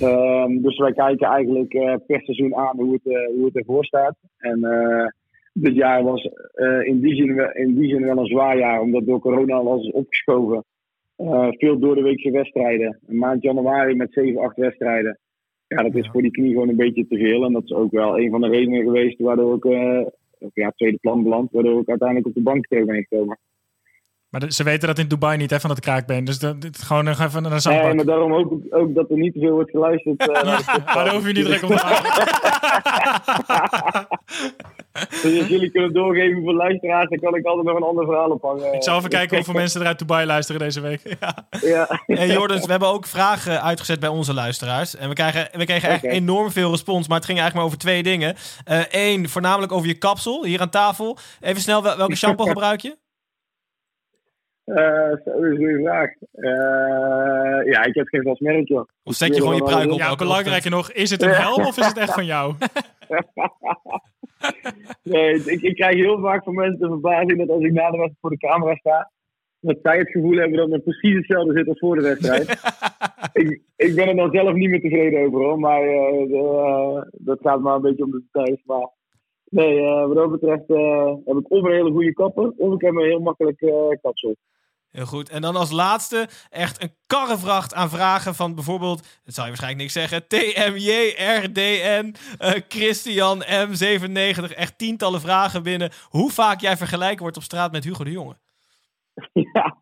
Ehm, dus wij kijken eigenlijk per seizoen aan hoe het, hoe het ervoor staat. En dit jaar was in, die zin, wel- in die zin wel een zwaar jaar, omdat door corona was opgeschoven. Veel door de weekse wedstrijden. Een maand januari met 7, 8 wedstrijden. Ja, dat is voor die knie gewoon een beetje te veel. En dat is ook wel een van de redenen geweest waardoor ik op ja, tweede plan beland. Waardoor ik uiteindelijk op de bank terecht ben gekomen.
Maar de- ze weten dat in Dubai niet, hè, van dat kraakbeen. Dus dat, dit, gewoon nog even naar een zandbak.
Nee, maar daarom hoop ik ook dat er niet te veel wordt geluisterd. eh, podcast.
Maar daar hoef je niet te maken.
Dus als jullie kunnen doorgeven voor luisteraars, dan kan ik altijd nog een ander verhaal ophangen.
Ik zal even kijken hoeveel mensen er uit Dubai luisteren deze week. Ja.
Ja.
Hey Jordans, we hebben ook vragen uitgezet bij onze luisteraars. En we, krijgen, we kregen echt enorm veel respons, maar het ging eigenlijk maar over twee dingen. Eén, voornamelijk over je kapsel, hier aan tafel. Even snel, wel- welke shampoo gebruik je?
Eh, zo, dat is een goede vraag. Eh, ja, ik heb geen vast merk, joh.
Of zet je gewoon je pruik op?
Ja, belangrijker nog, is het een helm of is het echt van jou?
Nee, ik, ik krijg heel vaak van mensen de verbazing dat als ik na de wedstrijd voor de camera sta, dat zij het gevoel hebben dat het precies hetzelfde zit als voor de wedstrijd. ik, ik ben er dan zelf niet meer tevreden over, hoor. Maar eh, de- dat gaat maar een beetje om de details. Maar nee, eh, wat dat betreft eh, heb ik of een hele goede kapper, of ik heb een heel makkelijk eh, kapsel.
Heel goed. En dan als laatste echt een karrevracht aan vragen van bijvoorbeeld, dat zou je waarschijnlijk niks zeggen, TMJRDN, eh Christian M97. Echt tientallen vragen binnen. Hoe vaak jij vergelijken wordt op straat met Hugo de Jonge?
ja.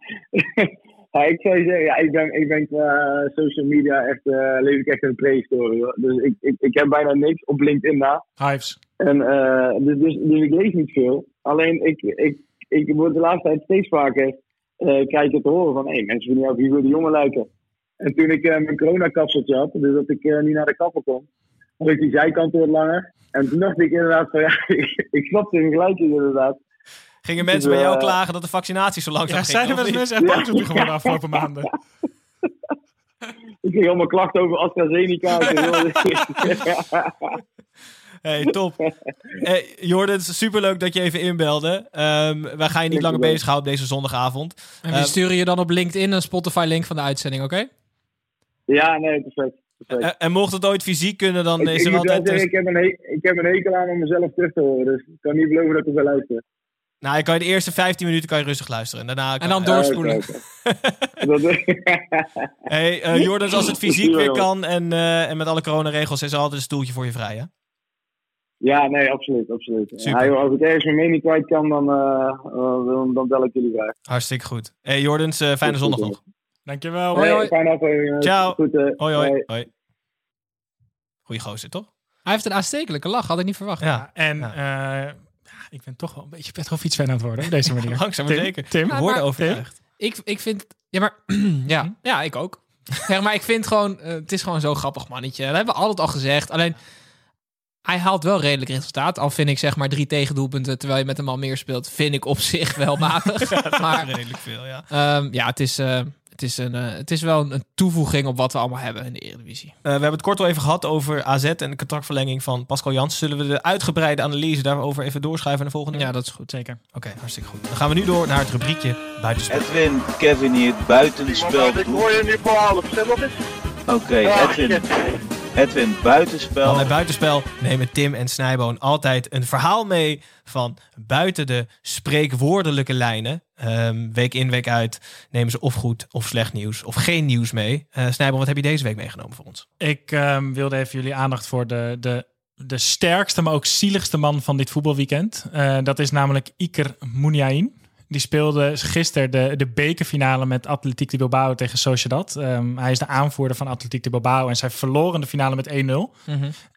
ja, ik zou je zeggen, ja, ik ben, ik ben qua social media echt, eh, leef ik echt in een prehistorie. Dus ik, ik, ik heb bijna niks op LinkedIn na.
Hives.
En, eh, dus, dus, dus ik lees niet veel. Alleen ik, ik, ik word de laatste tijd steeds vaker krijg ik het te horen van hey, mensen vinden jou op Hugo de Jonge lijken. En toen ik eh, mijn coronakapseltje had, dus dat ik eh, niet naar de kapper kon, had ik die zijkant wat langer. En toen dacht ik inderdaad van ja, ik, ik snap de vergelijking inderdaad.
Gingen mensen
Dus,
bij jou
eh,
klagen dat de vaccinaties zo langzaam
Ja,
gingen?
zijn er wel eens mensen echt boos op je geworden de afgelopen maanden?
Ik kreeg allemaal klachten over AstraZeneca.
Hey, top. Hey, Jordan, superleuk dat je even inbelde. Ehm wij gaan je niet langer bezighouden op deze zondagavond.
En we
Eh,
sturen je dan op LinkedIn een Spotify-link van de uitzending, oké?
ja, nee, perfect. perfect.
en, en mocht het ooit fysiek kunnen, dan
ik,
is er altijd...
zeggen, ik heb, een he- ik heb een hekel aan om mezelf terug te horen. Dus ik kan niet beloven dat ik wel luister.
Nou, je kan de eerste 15 minuten kan je rustig luisteren. En, daarna kan-
En dan
Eh,
doorspoelen.
Hey, eh Jordan, als het fysiek weer kan en, eh, en met alle coronaregels is er altijd een stoeltje voor je vrij, hè?
Ja, nee, absoluut. absoluut.
Super.
Ja, als ik ergens mijn mening kwijt kan, dan, eh, eh, dan, dan bel ik jullie graag.
Hartstikke goed. Hey Jordans, eh, fijne zondag nog.
Dankjewel.
Hoi, hoi.
Fijne aflevering. jongens.
Ciao.
Goed,
Hoi, hoi. hoi. Goeie gozer, toch?
Hij heeft een aanstekelijke lach, had ik niet verwacht.
Ja,
En
Ja.
eh, ja, ik ben toch wel een beetje Petrovic-fan aan het worden op deze manier.
langzaam maar
Tim,
zeker.
Tim,
We overtuigd.
Ik, ik vind... Ja, maar... ja, ja, ik ook. Ja, maar ik vind gewoon... het is gewoon zo'n grappig mannetje. Dat hebben we altijd al gezegd. Alleen... Hij haalt wel redelijk resultaat. Al vind ik zeg maar drie tegendoelpunten terwijl je met een man meer speelt, vind ik op zich wel matig.
Maar
maar
redelijk veel, ja.
ehm, ja, het is, eh, het, is een, eh, het is wel een toevoeging op wat we allemaal hebben in de Eredivisie.
Eh, we hebben het kort al even gehad over AZ en de contractverlenging van Pascal Jans. Zullen we de uitgebreide analyse daarover even doorschuiven naar de volgende?
Ja, dat is goed.
Zeker.
Oké, hartstikke goed. Dan gaan we nu door naar het rubriekje buitenspel.
Edwin, Kevin hier, buitenspel.
Ik hoor je nu voor half. Zeg wat is
Oké, Edwin, Edwin, buitenspel.
Want bij buitenspel nemen Tim en Snijboon altijd een verhaal mee van buiten de spreekwoordelijke lijnen. Ehm, week in, week uit nemen ze of goed of slecht nieuws of geen nieuws mee. Eh Snijbel, wat heb je deze week meegenomen voor ons?
Ik ehm, wilde even jullie aandacht voor de, de, de sterkste, maar ook zieligste man van dit voetbalweekend. Eh, dat is namelijk Iker Muniain. Die speelde gisteren de, de bekerfinale met Atletiek de Bilbao tegen Sociedad. Ehm, hij is de aanvoerder van Atletiek de Bilbao en zij verloren de finale met 1-0.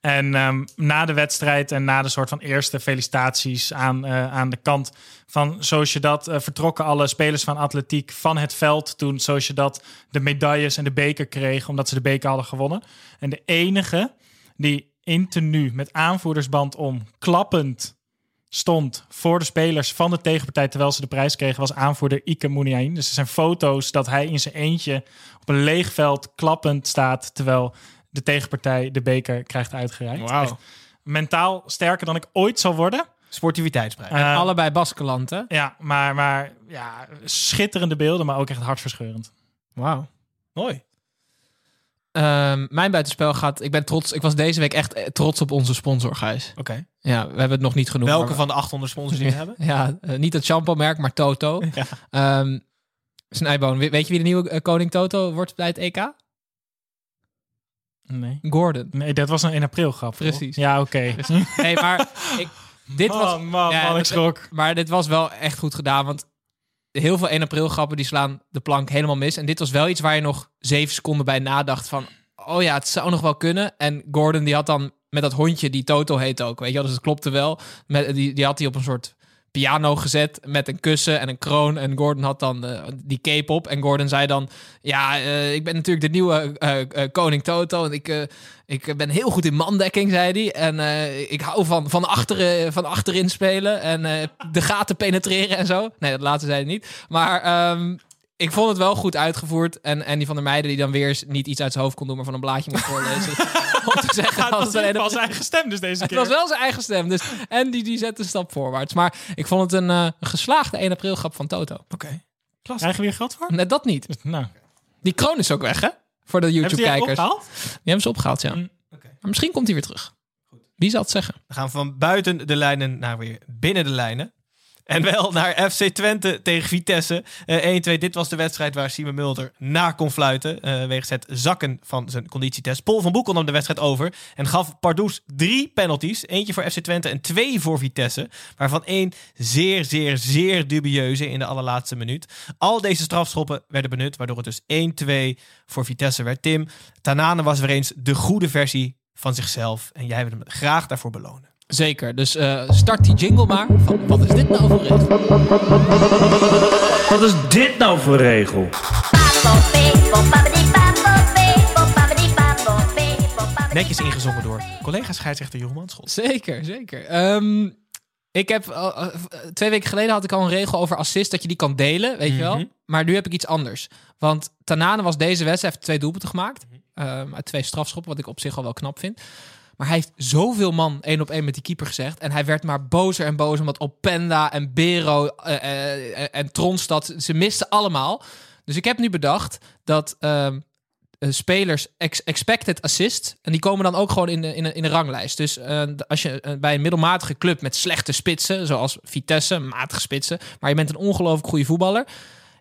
En ehm, na de wedstrijd en na de soort van eerste felicitaties aan, eh, aan de kant van Sociedad uh, vertrokken alle spelers van Atletiek van het veld toen Sociedad de medailles en de beker kreeg omdat ze de beker hadden gewonnen. En de enige die in tenue met aanvoerdersband om klappend stond voor de spelers van de tegenpartij terwijl ze de prijs kregen was aanvoerder Ike Muniain. Dus er zijn foto's dat hij in zijn eentje op een leeg veld klappend staat terwijl de tegenpartij de beker krijgt uitgereikt. Mentaal sterker dan ik ooit zal worden.
Sportiviteitsprijs.
Eh,
En allebei Baskeland, hè?
Ja, maar, maar ja, schitterende beelden, maar ook echt hartverscheurend.
Wauw.
Mooi.
Ehm, mijn buitenspel gaat... Ik ben trots... Ik was deze week echt eh, trots op onze sponsor, Gijs.
Oké.
Ja, we hebben het nog niet genoemd.
Welke
maar-
van de 800 sponsors die we hebben?
Ja, eh, niet het shampoo-merk, maar Toto.
Ja.
Ehm, Snijboon, we- weet je wie de nieuwe eh, koning Toto wordt bij het EK?
Nee.
Gordon.
Nee, dat was een 1 april grap.
Precies.
Ja, oké.
Nee, maar ik, dit
Man,
was...
man,
ja,
man, ik schrok.
Maar dit was wel echt goed gedaan, want heel veel 1 april grappen die slaan de plank helemaal mis. En dit was wel iets waar je nog zeven seconden bij nadacht van... Oh ja, het zou nog wel kunnen. En Gordon die had dan met dat hondje, die Toto heet ook, weet je wel. Dus het klopte wel. Met, die, die had hij op een soort piano gezet met een kussen en een kroon. En Gordon had dan eh, die cape op. En Gordon zei dan... Ja, eh, ik ben natuurlijk de nieuwe eh, koning Toto. En ik, ik ben heel goed in mandekking, zei hij. En ik hou van, van, achteren, van achterin spelen. En de gaten penetreren en zo. Nee, dat laatste zei niet. Maar ehm, ik vond het wel goed uitgevoerd. En, en die van de meiden die dan weer niet iets uit zijn hoofd kon doen... maar van een blaadje moest voorlezen. Om te zeggen...
Het
dat
was,
het
het was zijn eigen stem dus deze
het
keer.
was wel zijn eigen stem. Dus, en die, die zette een stap voorwaarts. Maar ik vond het een eh, geslaagde 1 april grap van Toto.
Oké.
Krijgen we hier geld voor?
Net dat niet.
Nou,
Die kroon is ook weg, hè? Voor de
hebben ze die
YouTube-kijkers. Die
opgehaald?
hebben ze opgehaald, ja.
Mm,
oké.
Maar misschien komt hij weer terug. Wie zal het zeggen?
We gaan van buiten de lijnen naar weer binnen de lijnen. En wel naar FC Twente tegen Vitesse. Eh 1-2, dit was de wedstrijd waar Simon Mulder naar kon fluiten. eh wegens het zakken van zijn conditietest. Paul van Boekel nam de wedstrijd over. En gaf Pardoes drie penalties. Eentje voor FC Twente en twee voor Vitesse. Waarvan één zeer, zeer, zeer dubieuze in de allerlaatste minuut. Al deze strafschoppen werden benut. Waardoor het dus 1-2 voor Vitesse werd. Tim, Tanane was weer eens de goede versie van zichzelf. En jij wil hem graag daarvoor belonen.
Zeker. Dus eh, start die jingle maar. Van, wat is dit nou voor regel?
Wat is dit nou voor regel?
Netjes ingezongen door collega scheidsrechter Jeroen Manschot.
Zeker, zeker. Ehm, ik heb twee weken geleden had ik al een regel over assist dat je die kan delen, weet je wel.
Mhm.
Maar nu heb ik iets anders. Want Tanane was deze wedstrijd heeft twee doelpunten gemaakt. ehm, uit twee strafschoppen, wat ik op zich al wel knap vind. Maar hij heeft zoveel man één op één met die keeper gezegd. En hij werd maar bozer en bozer. Omdat Openda en Bero eh, eh, en Tronstad, ze misten allemaal. Dus ik heb nu bedacht dat ehm, eh, spelers ex- expected assist. En die komen dan ook gewoon in de, in in de ranglijst. Dus eh, als je eh, bij een middelmatige club met slechte spitsen, zoals Vitesse, matige spitsen, maar je bent een ongelooflijk goede voetballer.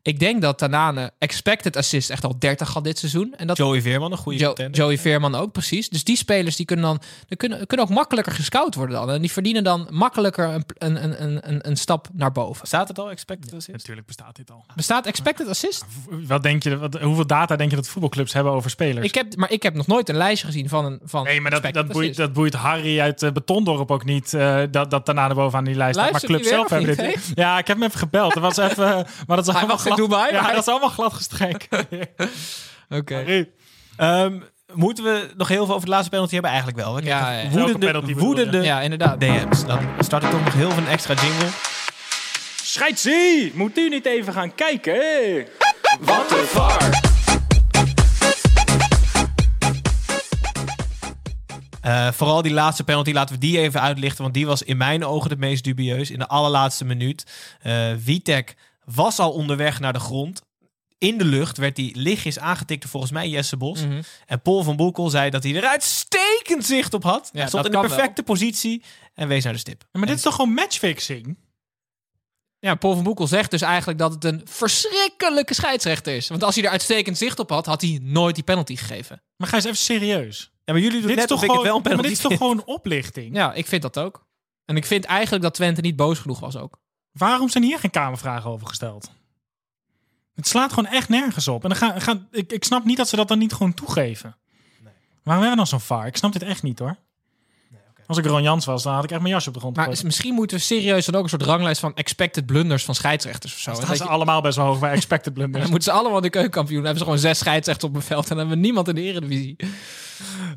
Ik denk dat Tanane expected assist echt al 30 had dit seizoen. En dat
Joey Veerman, een goede
Jo-
contender.
Joey Veerman ook, precies. Dus die spelers die kunnen dan die kunnen, kunnen ook makkelijker gescout worden dan. En die verdienen dan makkelijker een, een, een, een- een, stap naar boven.
Staat het al, expected assist?
Natuurlijk bestaat dit al.
Bestaat expected assist?
Wat denk je, wat, hoeveel data denk je dat voetbalclubs hebben over spelers?
Ik heb, maar ik heb nog nooit een lijstje gezien van een van
Nee, maar dat, dat, boeit, dat boeit Harry uit uh, Betondorp ook niet. eh, dat, dat daarna er bovenaan die lijst staat. Maar clubs zelf hebben dit. Ja, ik heb hem even gebeld. Dat was even. Maar dat is allemaal glad.
Dubai,
Ja,
maar-
dat is allemaal glad gestreken.
Oké.
Ehm, moeten we nog heel veel over de laatste penalty hebben? Eigenlijk wel. We
Ja, ja.
Woedende, woedende
Ja, inderdaad.
DM's. Dan start ik toch nog heel veel een extra jingle.
Scheidsie, moet u niet even gaan kijken? Wat een var.
Eh, vooral die laatste penalty, laten we die even uitlichten. Want die was in mijn ogen het meest dubieus. In de allerlaatste minuut. Eh Vitek was al onderweg naar de grond. In de lucht werd hij lichtjes aangetikt door volgens mij Jesse Bos.
Mhm.
En Paul van Boekel zei dat hij er uitstekend zicht op had.
Ja,
hij stond in de perfecte positie en wees naar de stip.
Ja, maar dit is toch gewoon matchfixing?
Ja, Paul van Boekel zegt dus eigenlijk dat het een verschrikkelijke scheidsrechter is. Want als hij er uitstekend zicht op had, had hij nooit die penalty gegeven.
Maar ga eens even serieus.
Ja, maar jullie doen
Dit
net
is toch
of ik het
gewoon,
wel een
maar
penalty
dit is toch
vind.
gewoon oplichting?
Ja, ik vind dat ook. En ik vind eigenlijk dat Twente niet boos genoeg was ook.
Waarom zijn hier geen kamervragen over gesteld? Het slaat gewoon echt nergens op. En dan gaan, gaan, ik, ik snap niet dat ze dat dan niet gewoon toegeven. Waarom hebben we dan zo'n VAR? Ik snap dit echt niet hoor. Als ik Ron Jans was, dan had ik echt mijn jasje op de grond
Maar misschien moeten we serieus dan ook een soort ranglijst van expected blunders van scheidsrechters of zo.
Dan staan
dat
ze
je-
allemaal best wel hoog bij expected
dan
blunders.
moeten ze allemaal de keukenkampioen. Dan hebben ze gewoon zes scheidsrechters op een veld en dan hebben we niemand in de eredivisie.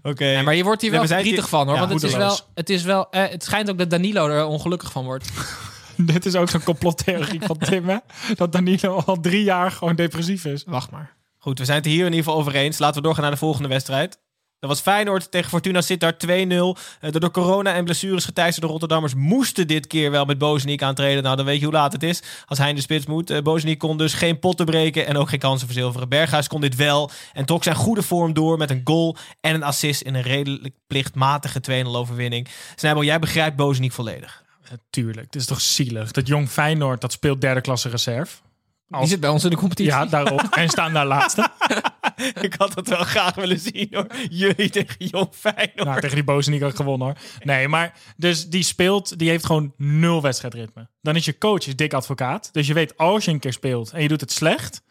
Oké.
Nee, maar je wordt hier
Nee,
wel
we zijn
verdrietig van hoor.
Ja,
want het is, wel, het is wel... eh, het schijnt ook dat Danilo er ongelukkig van wordt.
Dit is ook zo'n complottheorie van Tim, hè? Dat Danilo al drie jaar gewoon depressief is.
Wacht maar.
Goed, we zijn het er hier in ieder geval over eens. Laten we doorgaan naar de volgende wedstrijd. Dat was Feyenoord tegen Fortuna Sittard 2-0. Eh, De door corona en blessures geteisterde Rotterdammers moesten dit keer wel met Bozeniek aantreden. Nou, dan weet je hoe laat het is als hij in de spits moet. Bozeniek kon dus geen potten breken en ook geen kansen verzilveren. Berghuis kon dit wel en trok zijn goede vorm door met een goal en een assist in een redelijk plichtmatige 2-0 overwinning. Snijbel, jij begrijpt Bozeniek volledig.
Tuurlijk, het is toch zielig. Dat jong Feyenoord, dat speelt derde klasse reserve.
Die zit bij ons in de competitie.
Ja, daarop. en staan daar laatste.
Ik had het wel graag willen zien hoor. Jullie tegen Jong Feyenoord.
Nou, tegen die boze niet gewonnen hoor. Nee, maar dus die speelt, die heeft gewoon nul wedstrijdritme. Dan is je coach is dik advocaat. Dus je weet als je een keer speelt en je doet het slecht,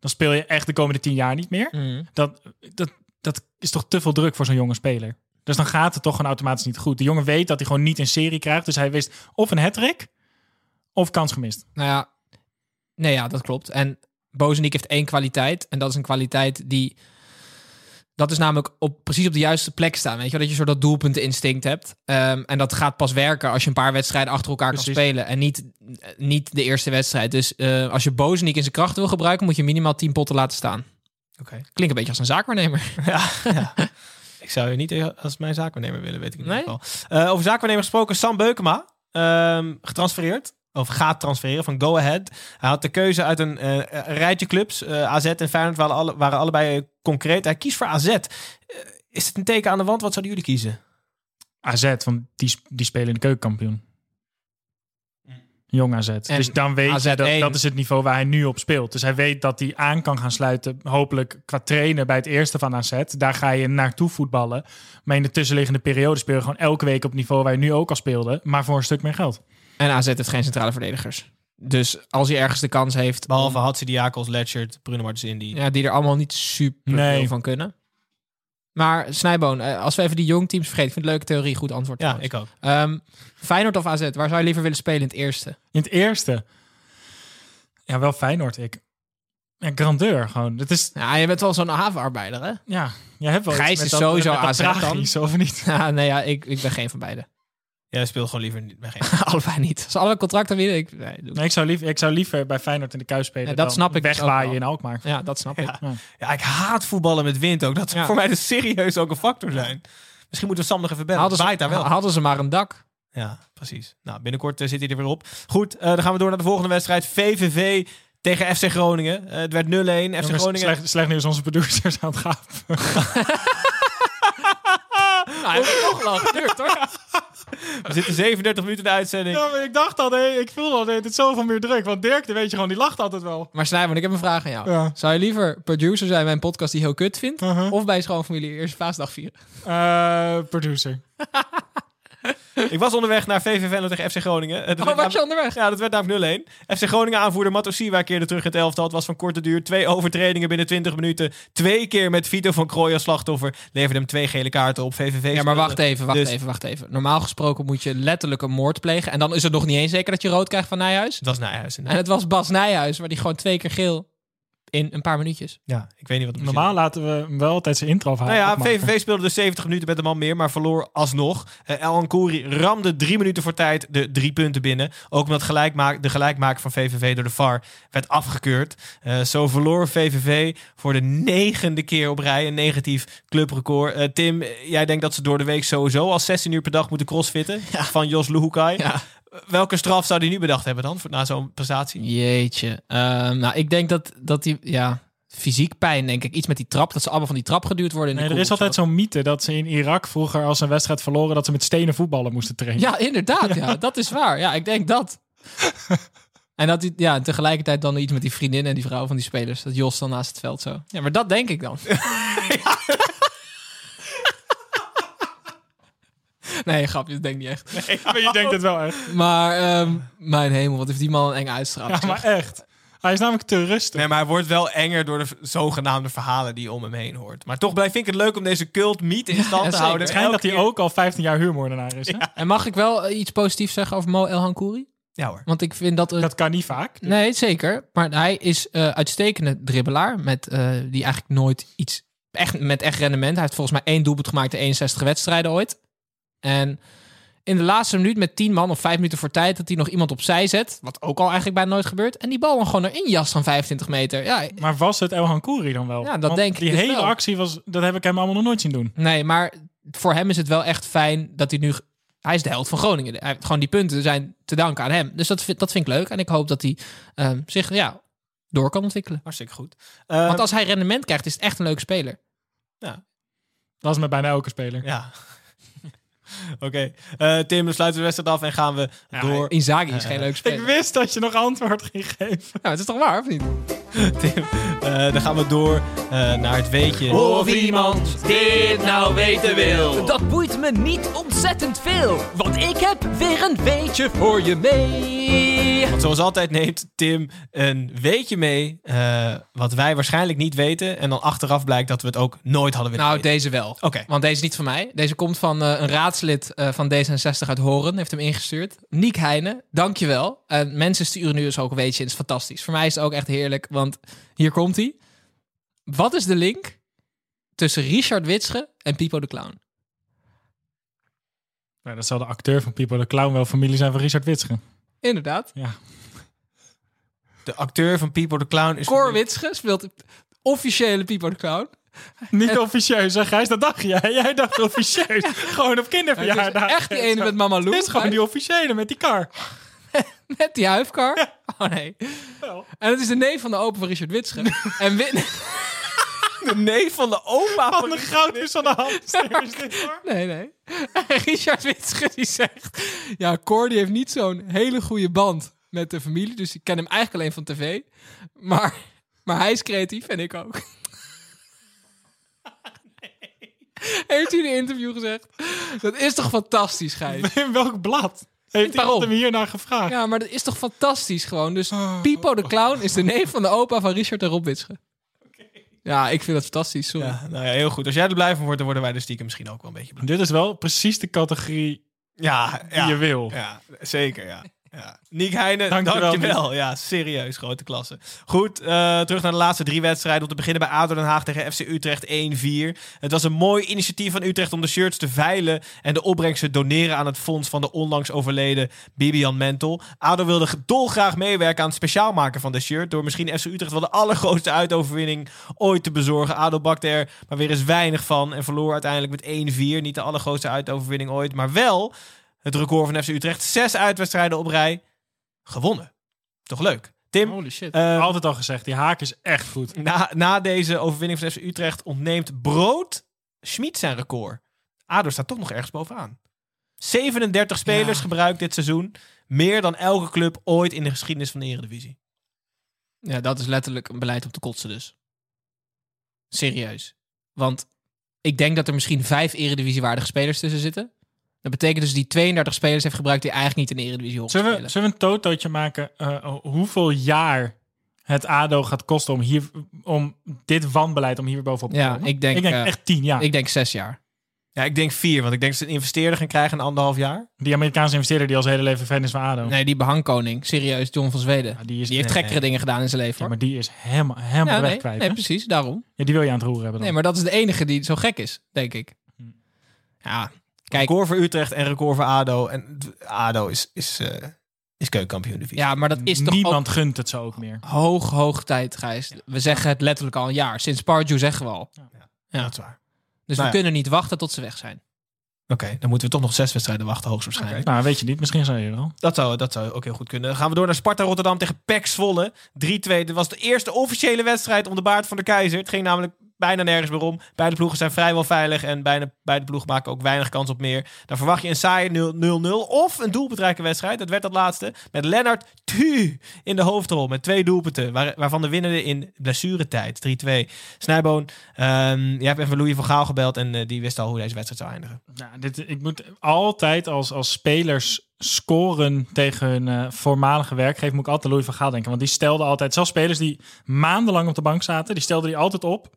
dan speel je echt de komende tien jaar niet meer.
Mm.
Dat, dat, dat is toch te veel druk voor zo'n jonge speler. Dus dan gaat het toch gewoon automatisch niet goed. De jongen weet dat hij gewoon niet een serie krijgt. Dus hij wist of een hat of kans gemist.
Nou ja, nee, ja, dat klopt. En Bozeniek heeft één kwaliteit. En dat is een kwaliteit die... Dat is namelijk op, precies op de juiste plek staan. Weet je wel? Dat je zo dat doelpunteninstinct hebt. Ehm, en dat gaat pas werken als je een paar wedstrijden achter elkaar
Precies.
kan spelen. En niet, niet de eerste wedstrijd. Dus eh, als je Bozeniek in zijn krachten wil gebruiken... moet je minimaal 10 potten laten staan.
Oké.
Klinkt een beetje als een zaakwaarnemer.
Ja, ja. Ik zou je niet als mijn zaakwaarnemer willen, weet ik in
Nee?
ieder geval. Eh, over zaakwaarnemer gesproken, Sam Beukema. ehm, getransfereerd. Of gaat transfereren van Go Ahead. Hij had de keuze uit een, eh, rijtje clubs. Eh, AZ en Feyenoord waren, alle, waren allebei concreet. Hij kiest voor AZ. Is het een teken aan de wand? Wat zouden jullie kiezen?
AZ, want die, die spelen in de keukenkampioen. Jong AZ.
En
dus dan weet
AZ
je dat dat is het niveau waar hij nu op speelt. Dus hij weet dat hij aan kan gaan sluiten. Hopelijk qua trainen bij het eerste van AZ. Daar ga je naartoe voetballen. Maar in de tussenliggende periode speel je gewoon elke week op het niveau waar je nu ook al speelde. Maar voor een stuk meer geld.
En AZ heeft geen centrale verdedigers. Dus als hij ergens de kans heeft...
Behalve Hatsi Diakos, Letchert, Bruno Martens Indy.
Ja, die er allemaal niet super
Nee.
veel van kunnen. Maar Snijboon, eh, als we even die jong teams vergeten, ik vind het leuke theorie, goed antwoord.
Ja,
trouwens.
ik ook.
Ehm, Feyenoord of AZ, waar zou je liever willen spelen in het eerste?
In het eerste. Ja, wel Feyenoord ik. Ja, grandeur gewoon. Het is,
Ja, je bent wel zo'n havenarbeider, hè?
ja, je hebt wel
Gijs
met
is
dat-
sowieso
met dat
AZ dan.
of niet?
Ja, nee, ja, ik, ik ben geen van beide.
Jij speelt gewoon liever niet bij geen.
Allebei niet. Als alle contracten winnen, ik, nee, doe ik.
Nee, ik zou, liever, ik zou liever bij Feyenoord in de kuis spelen
Ja, dat
dan
snap ik dus ook
weglaaien in Alkmaar.
Ja, dat snap ik.
Ja. Ja, ik haat voetballen met wind ook. Dat zou
Ja.
voor mij dus serieus ook een factor zijn. Misschien moeten we Sam nog even bellen.
Hadden
daar wel.
ze, hadden ze maar een dak.
Ja, precies. Nou, binnenkort eh, zit hij er weer op. Goed, eh, dan gaan we door naar de volgende wedstrijd. VVV tegen FC Groningen. Eh, het werd 0-1. FC
Jongens,
Groningen...
slecht, slecht nieuws, onze producers aan het gaan.
Hij heeft toch hoor.
We zitten 37 minuten in de uitzending.
Ja, maar ik dacht al, nee, ik voelde al, nee, het is zoveel meer druk. Want Dirk, dan weet je gewoon, die lacht altijd wel.
Maar Snijboon, ik heb een vraag aan jou.
Ja.
Zou je liever producer zijn bij een podcast die heel kut vindt?
Uh-huh.
Of bij je schoonfamilie eerste paasdag vieren?
Eh, producer.
Ik was onderweg naar VVV en tegen FC Groningen. Eh, dat
Oh, was je onderweg?
Ja, dat werd namelijk 0-1. FC Groningen aanvoerder Matosiwa keerde terug in het elftal. Het was van korte duur. Twee overtredingen binnen 20 minuten. Twee keer met Vito van Krooi als slachtoffer. Leverde hem twee gele kaarten op. VVV
Ja, maar
speelde-
wacht even, wacht
Dus-
even, wacht even. Normaal gesproken moet je letterlijk een moord plegen. En dan is het nog niet eens zeker dat je rood krijgt van Nijhuis.
Het was Nijhuis.
En het was Bas Nijhuis, waar die gewoon twee keer geel in een paar minuutjes.
Ja, ik weet niet wat het
Normaal laten we hem wel altijd zijn intro
Nou ja, VVV speelde dus 70 minuten met een man meer, maar verloor alsnog. Eh, El Ankouri ramde drie minuten voor tijd de drie punten binnen. Ook omdat gelijkmaak, de gelijkmaker van VVV door de VAR werd afgekeurd. Eh, zo verloor VVV voor de negende keer op rij een negatief clubrecord. Eh, Tim, jij denkt dat ze door de week sowieso al 16 uur per dag moeten crossfitten van Jos Luhukai.
Ja.
Welke straf zou hij nu bedacht hebben dan voor, na zo'n prestatie?
Jeetje. Ehm, nou, ik denk dat, dat die, ja, fysiek pijn, denk ik. Iets met die trap, dat ze allemaal van die trap geduwd worden. In
Nee,
de
er is altijd zo'n mythe dat ze in Irak vroeger als ze een wedstrijd verloren, dat ze met stenen voetballen moesten trainen.
Ja, inderdaad. Ja. dat is waar. Ja, ik denk dat. En dat hij, ja, tegelijkertijd dan iets met die vriendin en die vrouw van die spelers. Dat Jos dan naast het veld zo. Ja, maar dat denk ik dan. Nee, grapje, dat denk ik niet echt.
Nee, maar je denkt het wel echt.
Maar ehm, mijn hemel, wat heeft die man een enge uitstraling.
Ja, maar echt. Hij is namelijk te rustig.
Nee, maar hij wordt wel enger door de zogenaamde verhalen die je om hem heen hoort. Maar toch blijf ik het leuk om deze cult meet in stand
ja,
te houden.
Het schijnt dat hij
keer-
ook al 15 jaar huurmoordenaar is. Hè?
En mag ik wel eh, iets positiefs zeggen over Mo El Hankouri?
Ja hoor.
Want ik vind dat...
Dat kan niet vaak.
Nee, zeker. Maar hij is eh uitstekende dribbelaar. Met, eh, die eigenlijk nooit iets... Echt, met echt rendement. Hij heeft volgens mij één doelpunt gemaakt in 61 wedstrijden ooit. En in de laatste minuut met 10 man of 5 minuten voor tijd... dat hij nog iemand opzij zet. Wat ook al eigenlijk bijna nooit gebeurt. En die bal dan gewoon erin jas van 25 meter. Ja,
Maar was het El Hankouri dan wel?
Ja, dat
Want
denk ik
Die
dus
hele
wel.
actie, was, dat heb ik hem allemaal nog nooit zien doen.
Nee, maar voor hem is het wel echt fijn dat hij nu... Hij is de held van Groningen. Hij heeft gewoon die punten zijn te danken aan hem. Dus dat vind, dat vind ik leuk. En ik hoop dat hij ehm, zich ja, door kan ontwikkelen.
Hartstikke goed. Eh,
Want als hij rendement krijgt, is het echt een leuke speler.
Dat is met bijna elke speler.
Ja. Oké. Eh, Tim, dan sluiten we de wedstrijd af en gaan we door.
Inzaghi is
Eh,
geen leuke speler.
Ik wist dat je nog antwoord ging geven.
Nou, het is toch waar, of niet?
Tim, eh, dan gaan we door eh, naar het weetje.
Of iemand dit nou weten wil.
Dat boeit me niet ontzettend veel, want ik heb weer een weetje voor je mee.
Want zoals altijd neemt Tim een weetje mee, eh, wat wij waarschijnlijk niet weten. En dan achteraf blijkt dat we het ook nooit hadden willen
Nou,
weten.
deze wel.
Oké.
Want deze is niet van mij. Deze komt van eh, een raadslid eh, van D66 uit Horen. Heeft hem ingestuurd. Niek Heijnen, dankjewel. En mensen sturen nu dus ook een weetje. Het is fantastisch. Voor mij is het ook echt heerlijk, want hier komt hij. Wat is de link tussen Richard Witsche en Pipo de Clown?
Nou, dat zal de acteur van Pipo de Clown wel familie zijn van Richard Witsche.
Inderdaad.
Ja.
De acteur van Pipo de Clown is...
Cor Witsche speelt de officiële Pipo de Clown.
Niet officieus, hè Gijs? Dat dacht jij. Jij dacht officieus. gewoon op kinderverjaardag.
Het is echt die ene met Mama Lou.
Het is gewoon die officiële met die kar.
Met die huifkar? Oh nee. En het is de neef van de opa van Richard Witsche. en.
De neef van de opa
van de goud is van de hand.
Nee, nee. En Richard Witsche die zegt... Ja, Cor die heeft niet zo'n hele goede band met de familie. Dus ik ken hem eigenlijk alleen van tv. Maar, maar hij is creatief en ik ook. Heeft hij in een interview gezegd. Dat is toch fantastisch, Gijs?
In welk blad? Heeft
Waarom?
iemand hem hier naar gevraagd?
Ja, maar dat is toch fantastisch gewoon. Dus Pipo de Clown is de neef van de opa van Richard en Rob Witsche. Ja, ik vind dat fantastisch. Sorry.
Ja, nou ja, heel goed. Als jij er blij van wordt, dan worden wij er stiekem misschien ook wel een beetje blij.
Dit is wel precies de categorie
Ja,
die
ja.
je wil.
Ja, zeker, ja. Ja. Niek Heijnen,
Dankjewel,
dankjewel. Ja, serieus, grote klasse. Goed, eh, terug naar de laatste drie wedstrijden. Om te beginnen bij ADO Den Haag tegen FC Utrecht 1-4. Het was een mooi initiatief van Utrecht om de shirts te veilen... en de opbrengst te doneren aan het fonds van de onlangs overleden Bibian Mentel. ADO wilde dolgraag meewerken aan het speciaal maken van de shirt... door misschien FC Utrecht wel de allergrootste uitoverwinning ooit te bezorgen. ADO bakte er maar weer eens weinig van... en verloor uiteindelijk met 1-4. Niet de allergrootste uitoverwinning ooit, maar wel het record van FC Utrecht. Zes uitwedstrijden op rij gewonnen. Toch leuk. Tim,
Holy shit.
eh,
Altijd al gezegd, die haak is echt goed.
na, na deze overwinning van FC Utrecht ontneemt Brood Schmid zijn record. ADO staat toch nog ergens bovenaan. 37 spelers
Ja.
gebruikt dit seizoen. Meer dan elke club ooit in de geschiedenis van de Eredivisie.
Ja, dat is letterlijk een beleid om te kotsen dus. Serieus. Want ik denk dat er misschien vijf eredivisiewaardige spelers tussen zitten. Dat betekent dus die 32 spelers heeft gebruikt die eigenlijk niet in de eredivisie horen te
Zullen we,
spelen.
zullen we een totootje maken eh, hoeveel jaar het ADO gaat kosten om, hier, om dit wanbeleid om hier weer bovenop te
Ja,
komen?
ik denk,
ik denk
eh,
echt tien jaar.
Ik denk zes jaar.
Ja, ik denk vier, want ik denk dat ze een investeerder gaan krijgen in anderhalf jaar.
Die Amerikaanse investeerder die al zijn hele leven fan is van ADO.
Nee, die behangkoning. Serieus, John van Zweden.
Ja, die, is,
Die heeft
nee,
gekkere dingen gedaan in zijn leven.
ja, maar die is helemaal, helemaal
Ja,
weg
nee,
kwijt.
nee,
hè?
precies, daarom.
Ja, die wil je aan het roeren hebben dan.
Nee, maar dat is de enige die zo gek is, denk ik. Ja, kijk.
Record voor Utrecht en record voor ADO. En ADO is, is, eh is keukenkampioen divisie.
Ja, maar dat is toch
Niemand
ook
gunt het zo ook meer.
hoog, hoog tijd, Gijs. We zeggen het letterlijk al een jaar. Sinds Pardew zeggen we al.
Ja, dat is waar.
Dus
Nou
we
ja.
kunnen niet wachten tot ze weg zijn.
Oké, dan moeten we toch nog zes wedstrijden wachten, hoogstwaarschijnlijk.
Nou, weet je niet. Misschien zijn je er al.
Dat zou, dat zou ook heel goed kunnen. Dan gaan we door naar Sparta Rotterdam tegen PEC Zwolle. 3-2. Dit was de eerste officiële wedstrijd om de baard van de keizer. Het ging namelijk bijna nergens meer om. Beide ploegen zijn vrijwel veilig en beide, beide ploegen maken ook weinig kans op meer. Dan verwacht je een saaie 0-0 of een doelpuntrijke wedstrijd. Dat werd dat laatste. Met Lennart Tu in de hoofdrol met twee doelpunten. Waar, waarvan de winnende in blessuretijd. 3-2. Snijboon, ehm jij hebt even Louis van Gaal gebeld en eh, die wist al hoe deze wedstrijd zou eindigen.
Nou, dit, ik moet altijd als, als spelers scoren tegen hun eh, voormalige werkgever, moet ik altijd Louis van Gaal denken. Want die stelde altijd, zelfs spelers die maandenlang op de bank zaten, die stelden die altijd op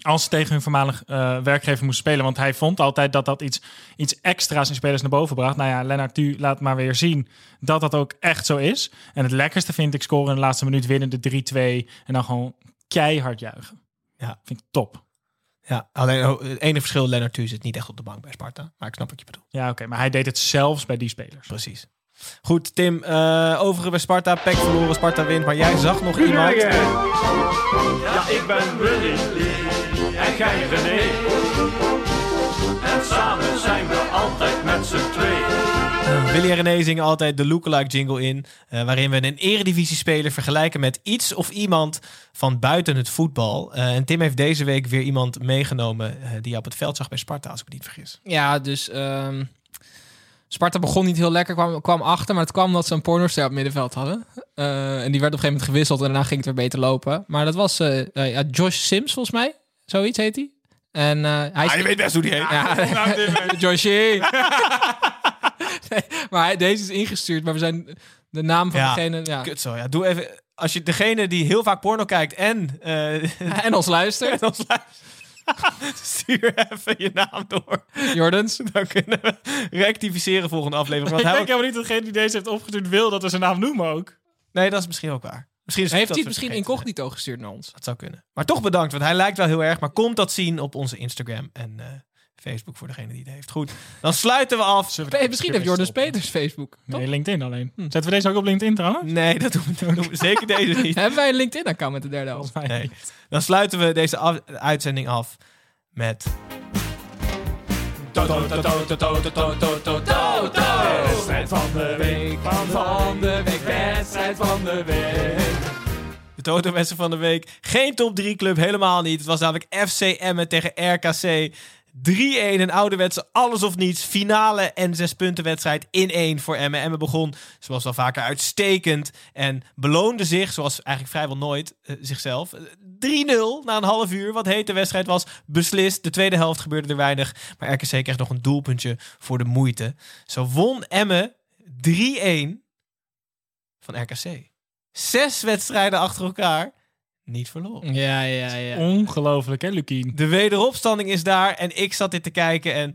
als ze tegen hun voormalig eh, werkgever moesten spelen. Want hij vond altijd dat dat iets, iets extra's in spelers naar boven bracht. Nou ja, Lennart Tu laat maar weer zien dat dat ook echt zo is. En het lekkerste vind ik scoren in de laatste minuut winnen de 3-2 en dan gewoon keihard juichen.
Ja.
Vind ik top.
Ja, alleen oh, het enige verschil, Lennart Tu zit niet echt op de bank bij Sparta. Maar ik snap wat je bedoelt.
Ja, oké. maar hij deed het zelfs bij die spelers.
Precies. Goed, Tim, eh overigens bij Sparta, Pek verloren, Sparta wint. Maar jij zag nog iemand...
Ja, ik ben Willy en jij René. En samen zijn we altijd met z'n tweeën.
Willy en René zingen altijd de lookalike jingle in. eh, waarin we een eredivisie-speler vergelijken met iets of iemand van buiten het voetbal. Eh, en Tim heeft deze week weer iemand meegenomen eh, die je op het veld zag bij Sparta, als ik me niet vergis.
Ja, dus ehm, Sparta begon niet heel lekker, kwam, kwam achter, maar het kwam omdat ze een pornoster op het middenveld hadden. Eh, en die werd op een gegeven moment gewisseld en daarna ging het weer beter lopen. Maar dat was eh, eh, ja, Josh Sims volgens mij, zoiets heet hij. En eh, hij
Ah, je weet best hoe die heet.
Ja, nee, maar hij, deze is ingestuurd, maar we zijn de naam van
Ja,
degene... Ja.
Kut zo, ja. Doe even... Als je degene die heel vaak porno kijkt en... eh,
En ons luistert.
en ons luistert. Stuur even je naam door.
Jordans.
Dan kunnen we rectificeren volgende aflevering. Want
ik
hij
denk helemaal niet dat degene die deze heeft opgestuurd wil dat we zijn naam noemen ook.
Nee, dat is misschien ook waar. Misschien is
Heeft
dat
hij het misschien incognito gestuurd naar ons?
Dat zou kunnen. Maar toch bedankt, want hij lijkt wel heel erg. Maar komt dat zien op onze Instagram en eh, Facebook voor degene die het heeft. Goed, dan sluiten we af.
Hey, misschien heeft Jordans Peters Facebook. Toch?
Nee, LinkedIn alleen. Zetten we deze ook op LinkedIn trouwens?
Nee, dat doen we, dat doen we zeker deze niet.
Hebben wij een LinkedIn-account met de derde helft?
Nee. Dan sluiten we deze af- uitzending af met...
Wedstrijd van de week, van de week, wedstrijd van de week.
De Toto-wedstrijd van de week. Geen top 3 club, helemaal niet. Het was namelijk FC Emmen tegen RKC. 3-1, een ouderwetse alles of niets. Finale en zes punten wedstrijd in één voor Emmen. Emmen begon, zoals wel vaker, uitstekend. En beloonde zich, zoals eigenlijk vrijwel nooit, eh, zichzelf. Eh, 3-0 na een half uur. Wat heet de wedstrijd was beslist. De tweede helft gebeurde er weinig. Maar RKC kreeg nog een doelpuntje voor de moeite. Zo won Emmen 3-1 van RKC. Zes wedstrijden achter elkaar. Niet verloren.
Ja, ja, ja.
Ongelooflijk hè, Lukien?
De wederopstanding is daar en ik zat dit te kijken en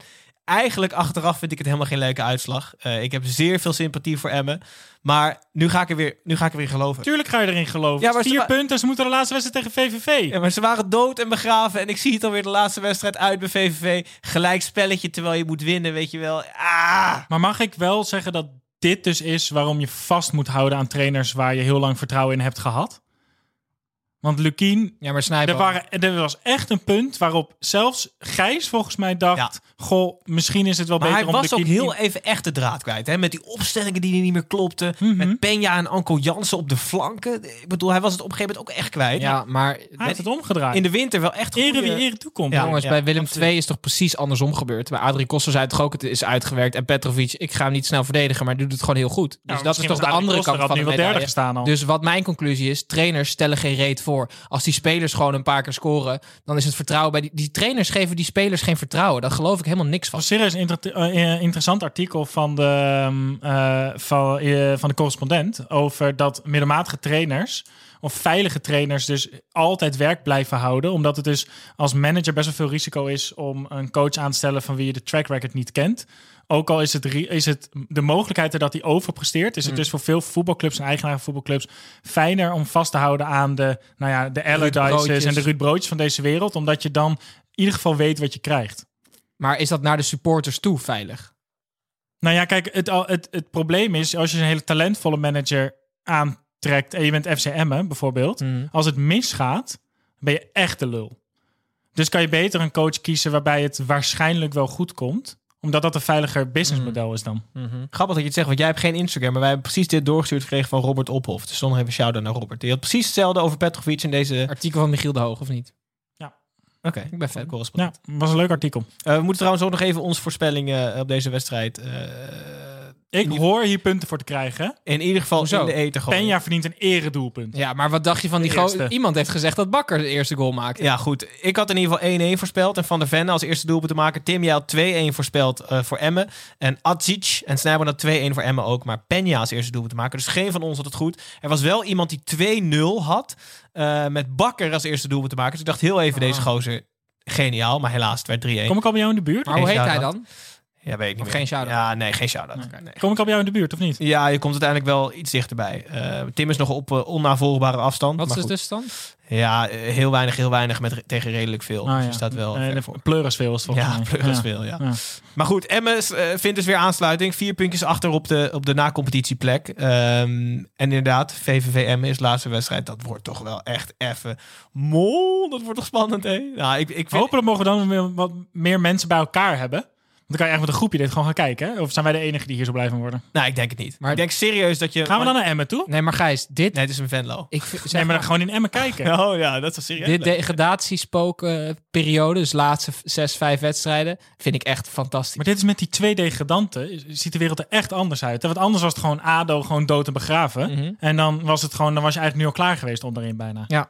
eigenlijk achteraf vind ik het helemaal geen leuke uitslag. Eh, ik heb zeer veel sympathie voor Emmen, maar nu ga ik er weer, nu ga ik er weer geloven.
Tuurlijk ga je erin geloven.
Ja, maar
Vier punten, ze moeten de laatste wedstrijd tegen VVV.
Ja, maar ze waren dood en begraven en ik zie het alweer de laatste wedstrijd uit bij VVV. Gelijk spelletje terwijl je moet winnen, weet je wel. Ah!
Maar mag ik wel zeggen dat dit dus is waarom je vast moet houden aan trainers waar je heel lang vertrouwen in hebt gehad? Want Lukien,
Ja, maar
er, waren, er was echt een punt waarop zelfs Gijs volgens mij dacht... Goh, misschien is het wel
Maar
beter
hij
om
was ook heel even echt de draad kwijt. Hè? Met die opstellingen die niet meer klopten.
Mhm.
Met Peña en Anko Jansen op de flanken. Ik bedoel, hij was het op een gegeven moment ook echt kwijt.
Ja, maar
Hij heeft het omgedraaid.
In de winter wel echt
Ere wie ere toekomt.
Ja,
Jongens,
ja,
bij Willem
absoluut.
II is toch precies andersom gebeurd. Bij Adrie Koster zei het toch ook, het is uitgewerkt. En Petrovic, ik ga hem niet snel verdedigen, maar doet het gewoon heel goed. Dus
Nou,
dat is toch de andere kant van de
had nu wel
medaille.
derde gestaan al.
Dus wat mijn conclusie is, trainers stellen geen reet voor. Als die spelers gewoon een paar keer scoren, dan is het vertrouwen bij die, trainers geven die spelers geen vertrouwen. Daar geloof ik helemaal niks van.
serieus een inter- eh, interessant artikel van de, ehm, eh, eh, van de correspondent over dat middelmatige trainers of veilige trainers dus altijd werk blijven houden. Omdat het dus als manager best wel veel risico is om een coach aan te stellen van wie je de track record niet kent. Ook al is het, is het de mogelijkheid er dat hij overpresteert, is het
Mm.
dus voor veel voetbalclubs en eigenaren van voetbalclubs fijner om vast te houden aan de, nou ja, de Allardyces en de Ruud Broodjes van deze wereld. Omdat je dan in ieder geval weet wat je krijgt.
Maar is dat naar de supporters toe veilig?
Nou ja, kijk, het, het, het probleem is als je een hele talentvolle manager aantrekt en je bent FC Emmen bijvoorbeeld, als het misgaat, ben je echt de lul. Dus kan je beter een coach kiezen waarbij het waarschijnlijk wel goed komt, omdat dat een veiliger businessmodel is dan.
Grappig dat je het zegt, want jij hebt geen Instagram. Maar wij hebben precies dit doorgestuurd gekregen van Robert Ophof. Dus dan nog even shout-out naar Robert. Die had precies hetzelfde over Petrovic in deze...
Artikel van Michiel de Hoog, of niet?
Ja.
Oké,
Ik ben fan.
correspondent.
Ja, was een leuk artikel.
Eh, we moeten trouwens ook nog even onze voorspellingen op deze wedstrijd. eh,
Ik hoor hier punten voor te krijgen.
in ieder geval
Hoezo?
in de eten.
Penja verdient een eredoelpunt.
Ja, maar wat dacht je van die
De
go-
eerste.
Iemand heeft gezegd dat Bakker de eerste goal maakte.
Ja, goed. Ik had in ieder geval 1-1 voorspeld. En Van der Ven als eerste doelpunt te maken. Tim, jij had 2-1 voorspeld eh, voor Emmen. En Adzic en Snijboon had 2-1 voor Emmen ook. Maar Peña als eerste doelpunt te maken. Dus geen van ons had het goed. Er was wel iemand die 2-0 had. eh, met Bakker als eerste doelpunt te maken. Dus ik dacht heel even, deze gozer, geniaal. Maar helaas, het werd 3-1.
Kom ik al bij jou in de buurt?
Maar hoe heet hij dan?
Ja, weet ik niet
Of
meer.
geen shout-out?
Ja, nee, geen shout-out. Nee.
Kom ik al bij jou in de buurt, of niet?
Ja, je komt uiteindelijk wel iets dichterbij. Eh, Tim is nog op uh, onnavolgbare afstand.
Wat is de tussenstand?
Ja, eh, heel weinig, heel weinig met, tegen redelijk veel.
Ah,
dus
ja.
je staat wel
pleuris veel is het volgens
Ja,
mij.
pleuris veel, ja.
Ja.
Maar goed, Emmes vindt dus weer aansluiting. Vier puntjes achter op de, op de na-competitieplek. Ehm, en inderdaad, VVV Emmen is de laatste wedstrijd. Dat wordt toch wel echt even... Mol, dat wordt toch spannend, hè? Nou, ik, ik vind...
Hopelijk mogen we dan weer wat meer mensen bij elkaar hebben. Dan kan je echt met een groepje dit gewoon gaan kijken. Hè? Of zijn wij de enige die hier zo blijven worden?
Nou, ik denk het niet.
Maar-
ik denk serieus dat je...
Gaan we dan naar Emmen toe?
Nee, maar Gijs, dit...
Nee, het is een Venlo.
Ik vind- zeg
Nee, maar dan gewoon in Emmen kijken.
Oh ja, dat is wel serieus.
dit degradatiespookperiode, dus laatste zes, vijf wedstrijden, vind ik echt fantastisch.
Maar dit is met die twee degradanten. Ziet de wereld er echt anders uit. hè? Want anders was het gewoon ADO gewoon dood en begraven.
Mhm.
En dan was het gewoon, dan was je eigenlijk nu al klaar geweest onderin bijna.
Ja.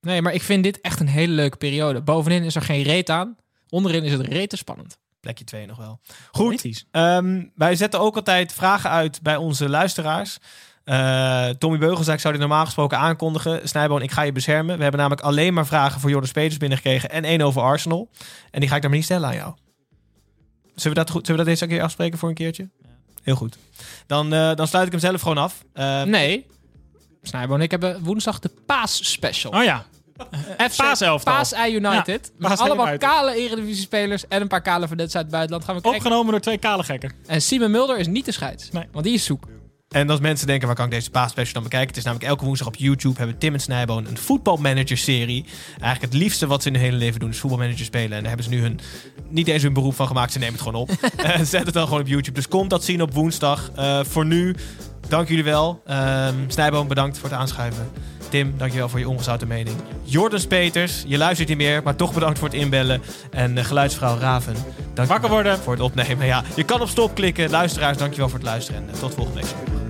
Nee, maar ik vind dit echt een hele leuke periode. Bovenin is er geen reet aan. Onderin is het rete spannend.
Plekje 2 nog wel. Goed. Ehm, wij zetten ook altijd vragen uit bij onze luisteraars. Eh, Tommy Beugelsdijk zou dit normaal gesproken aankondigen. Snijboon, ik ga je beschermen. We hebben namelijk alleen maar vragen voor Jordan Peters binnengekregen. En één over Arsenal. En die ga ik dan maar niet stellen aan jou. Zullen we dat, goed, zullen we dat deze keer afspreken voor een keertje? Heel goed. Dan, eh, dan sluit ik hem zelf gewoon af. Eh,
Nee. Snijbo en ik hebben woensdag de Paas Special.
Oh ja.
FC
Paaselftal.
Paas Eye United.
Ja, Paas
allemaal
United.
kale Eredivisie-spelers en een paar kale verdetten uit het buitenland. Gaan we kijken.
Opgenomen door twee kale gekken.
En Simon Mulder is niet de scheids.
Nee.
Want die is zoek.
En als mensen denken, waar kan ik deze paasspecial dan bekijken? Het is namelijk elke woensdag op YouTube hebben Tim en Snijboon een voetbalmanager-serie. Eigenlijk het liefste wat ze in hun hele leven doen is voetbalmanager spelen. En daar hebben ze nu hun, niet eens hun beroep van gemaakt. Ze nemen het gewoon op. Eh, Zet het dan gewoon op YouTube. Dus komt dat zien op woensdag. Eh, voor nu, dank jullie wel. Ehm Snijboon, bedankt voor het aanschuiven. Tim, dankjewel voor je ongezouten mening. Jordan Peters, je luistert niet meer, maar toch bedankt voor het inbellen. En eh, geluidsvrouw Raven, dank
Wakker worden.
voor het opnemen. Ja, je kan op stop klikken. Luisteraars, dankjewel voor het luisteren. En eh, tot volgende week.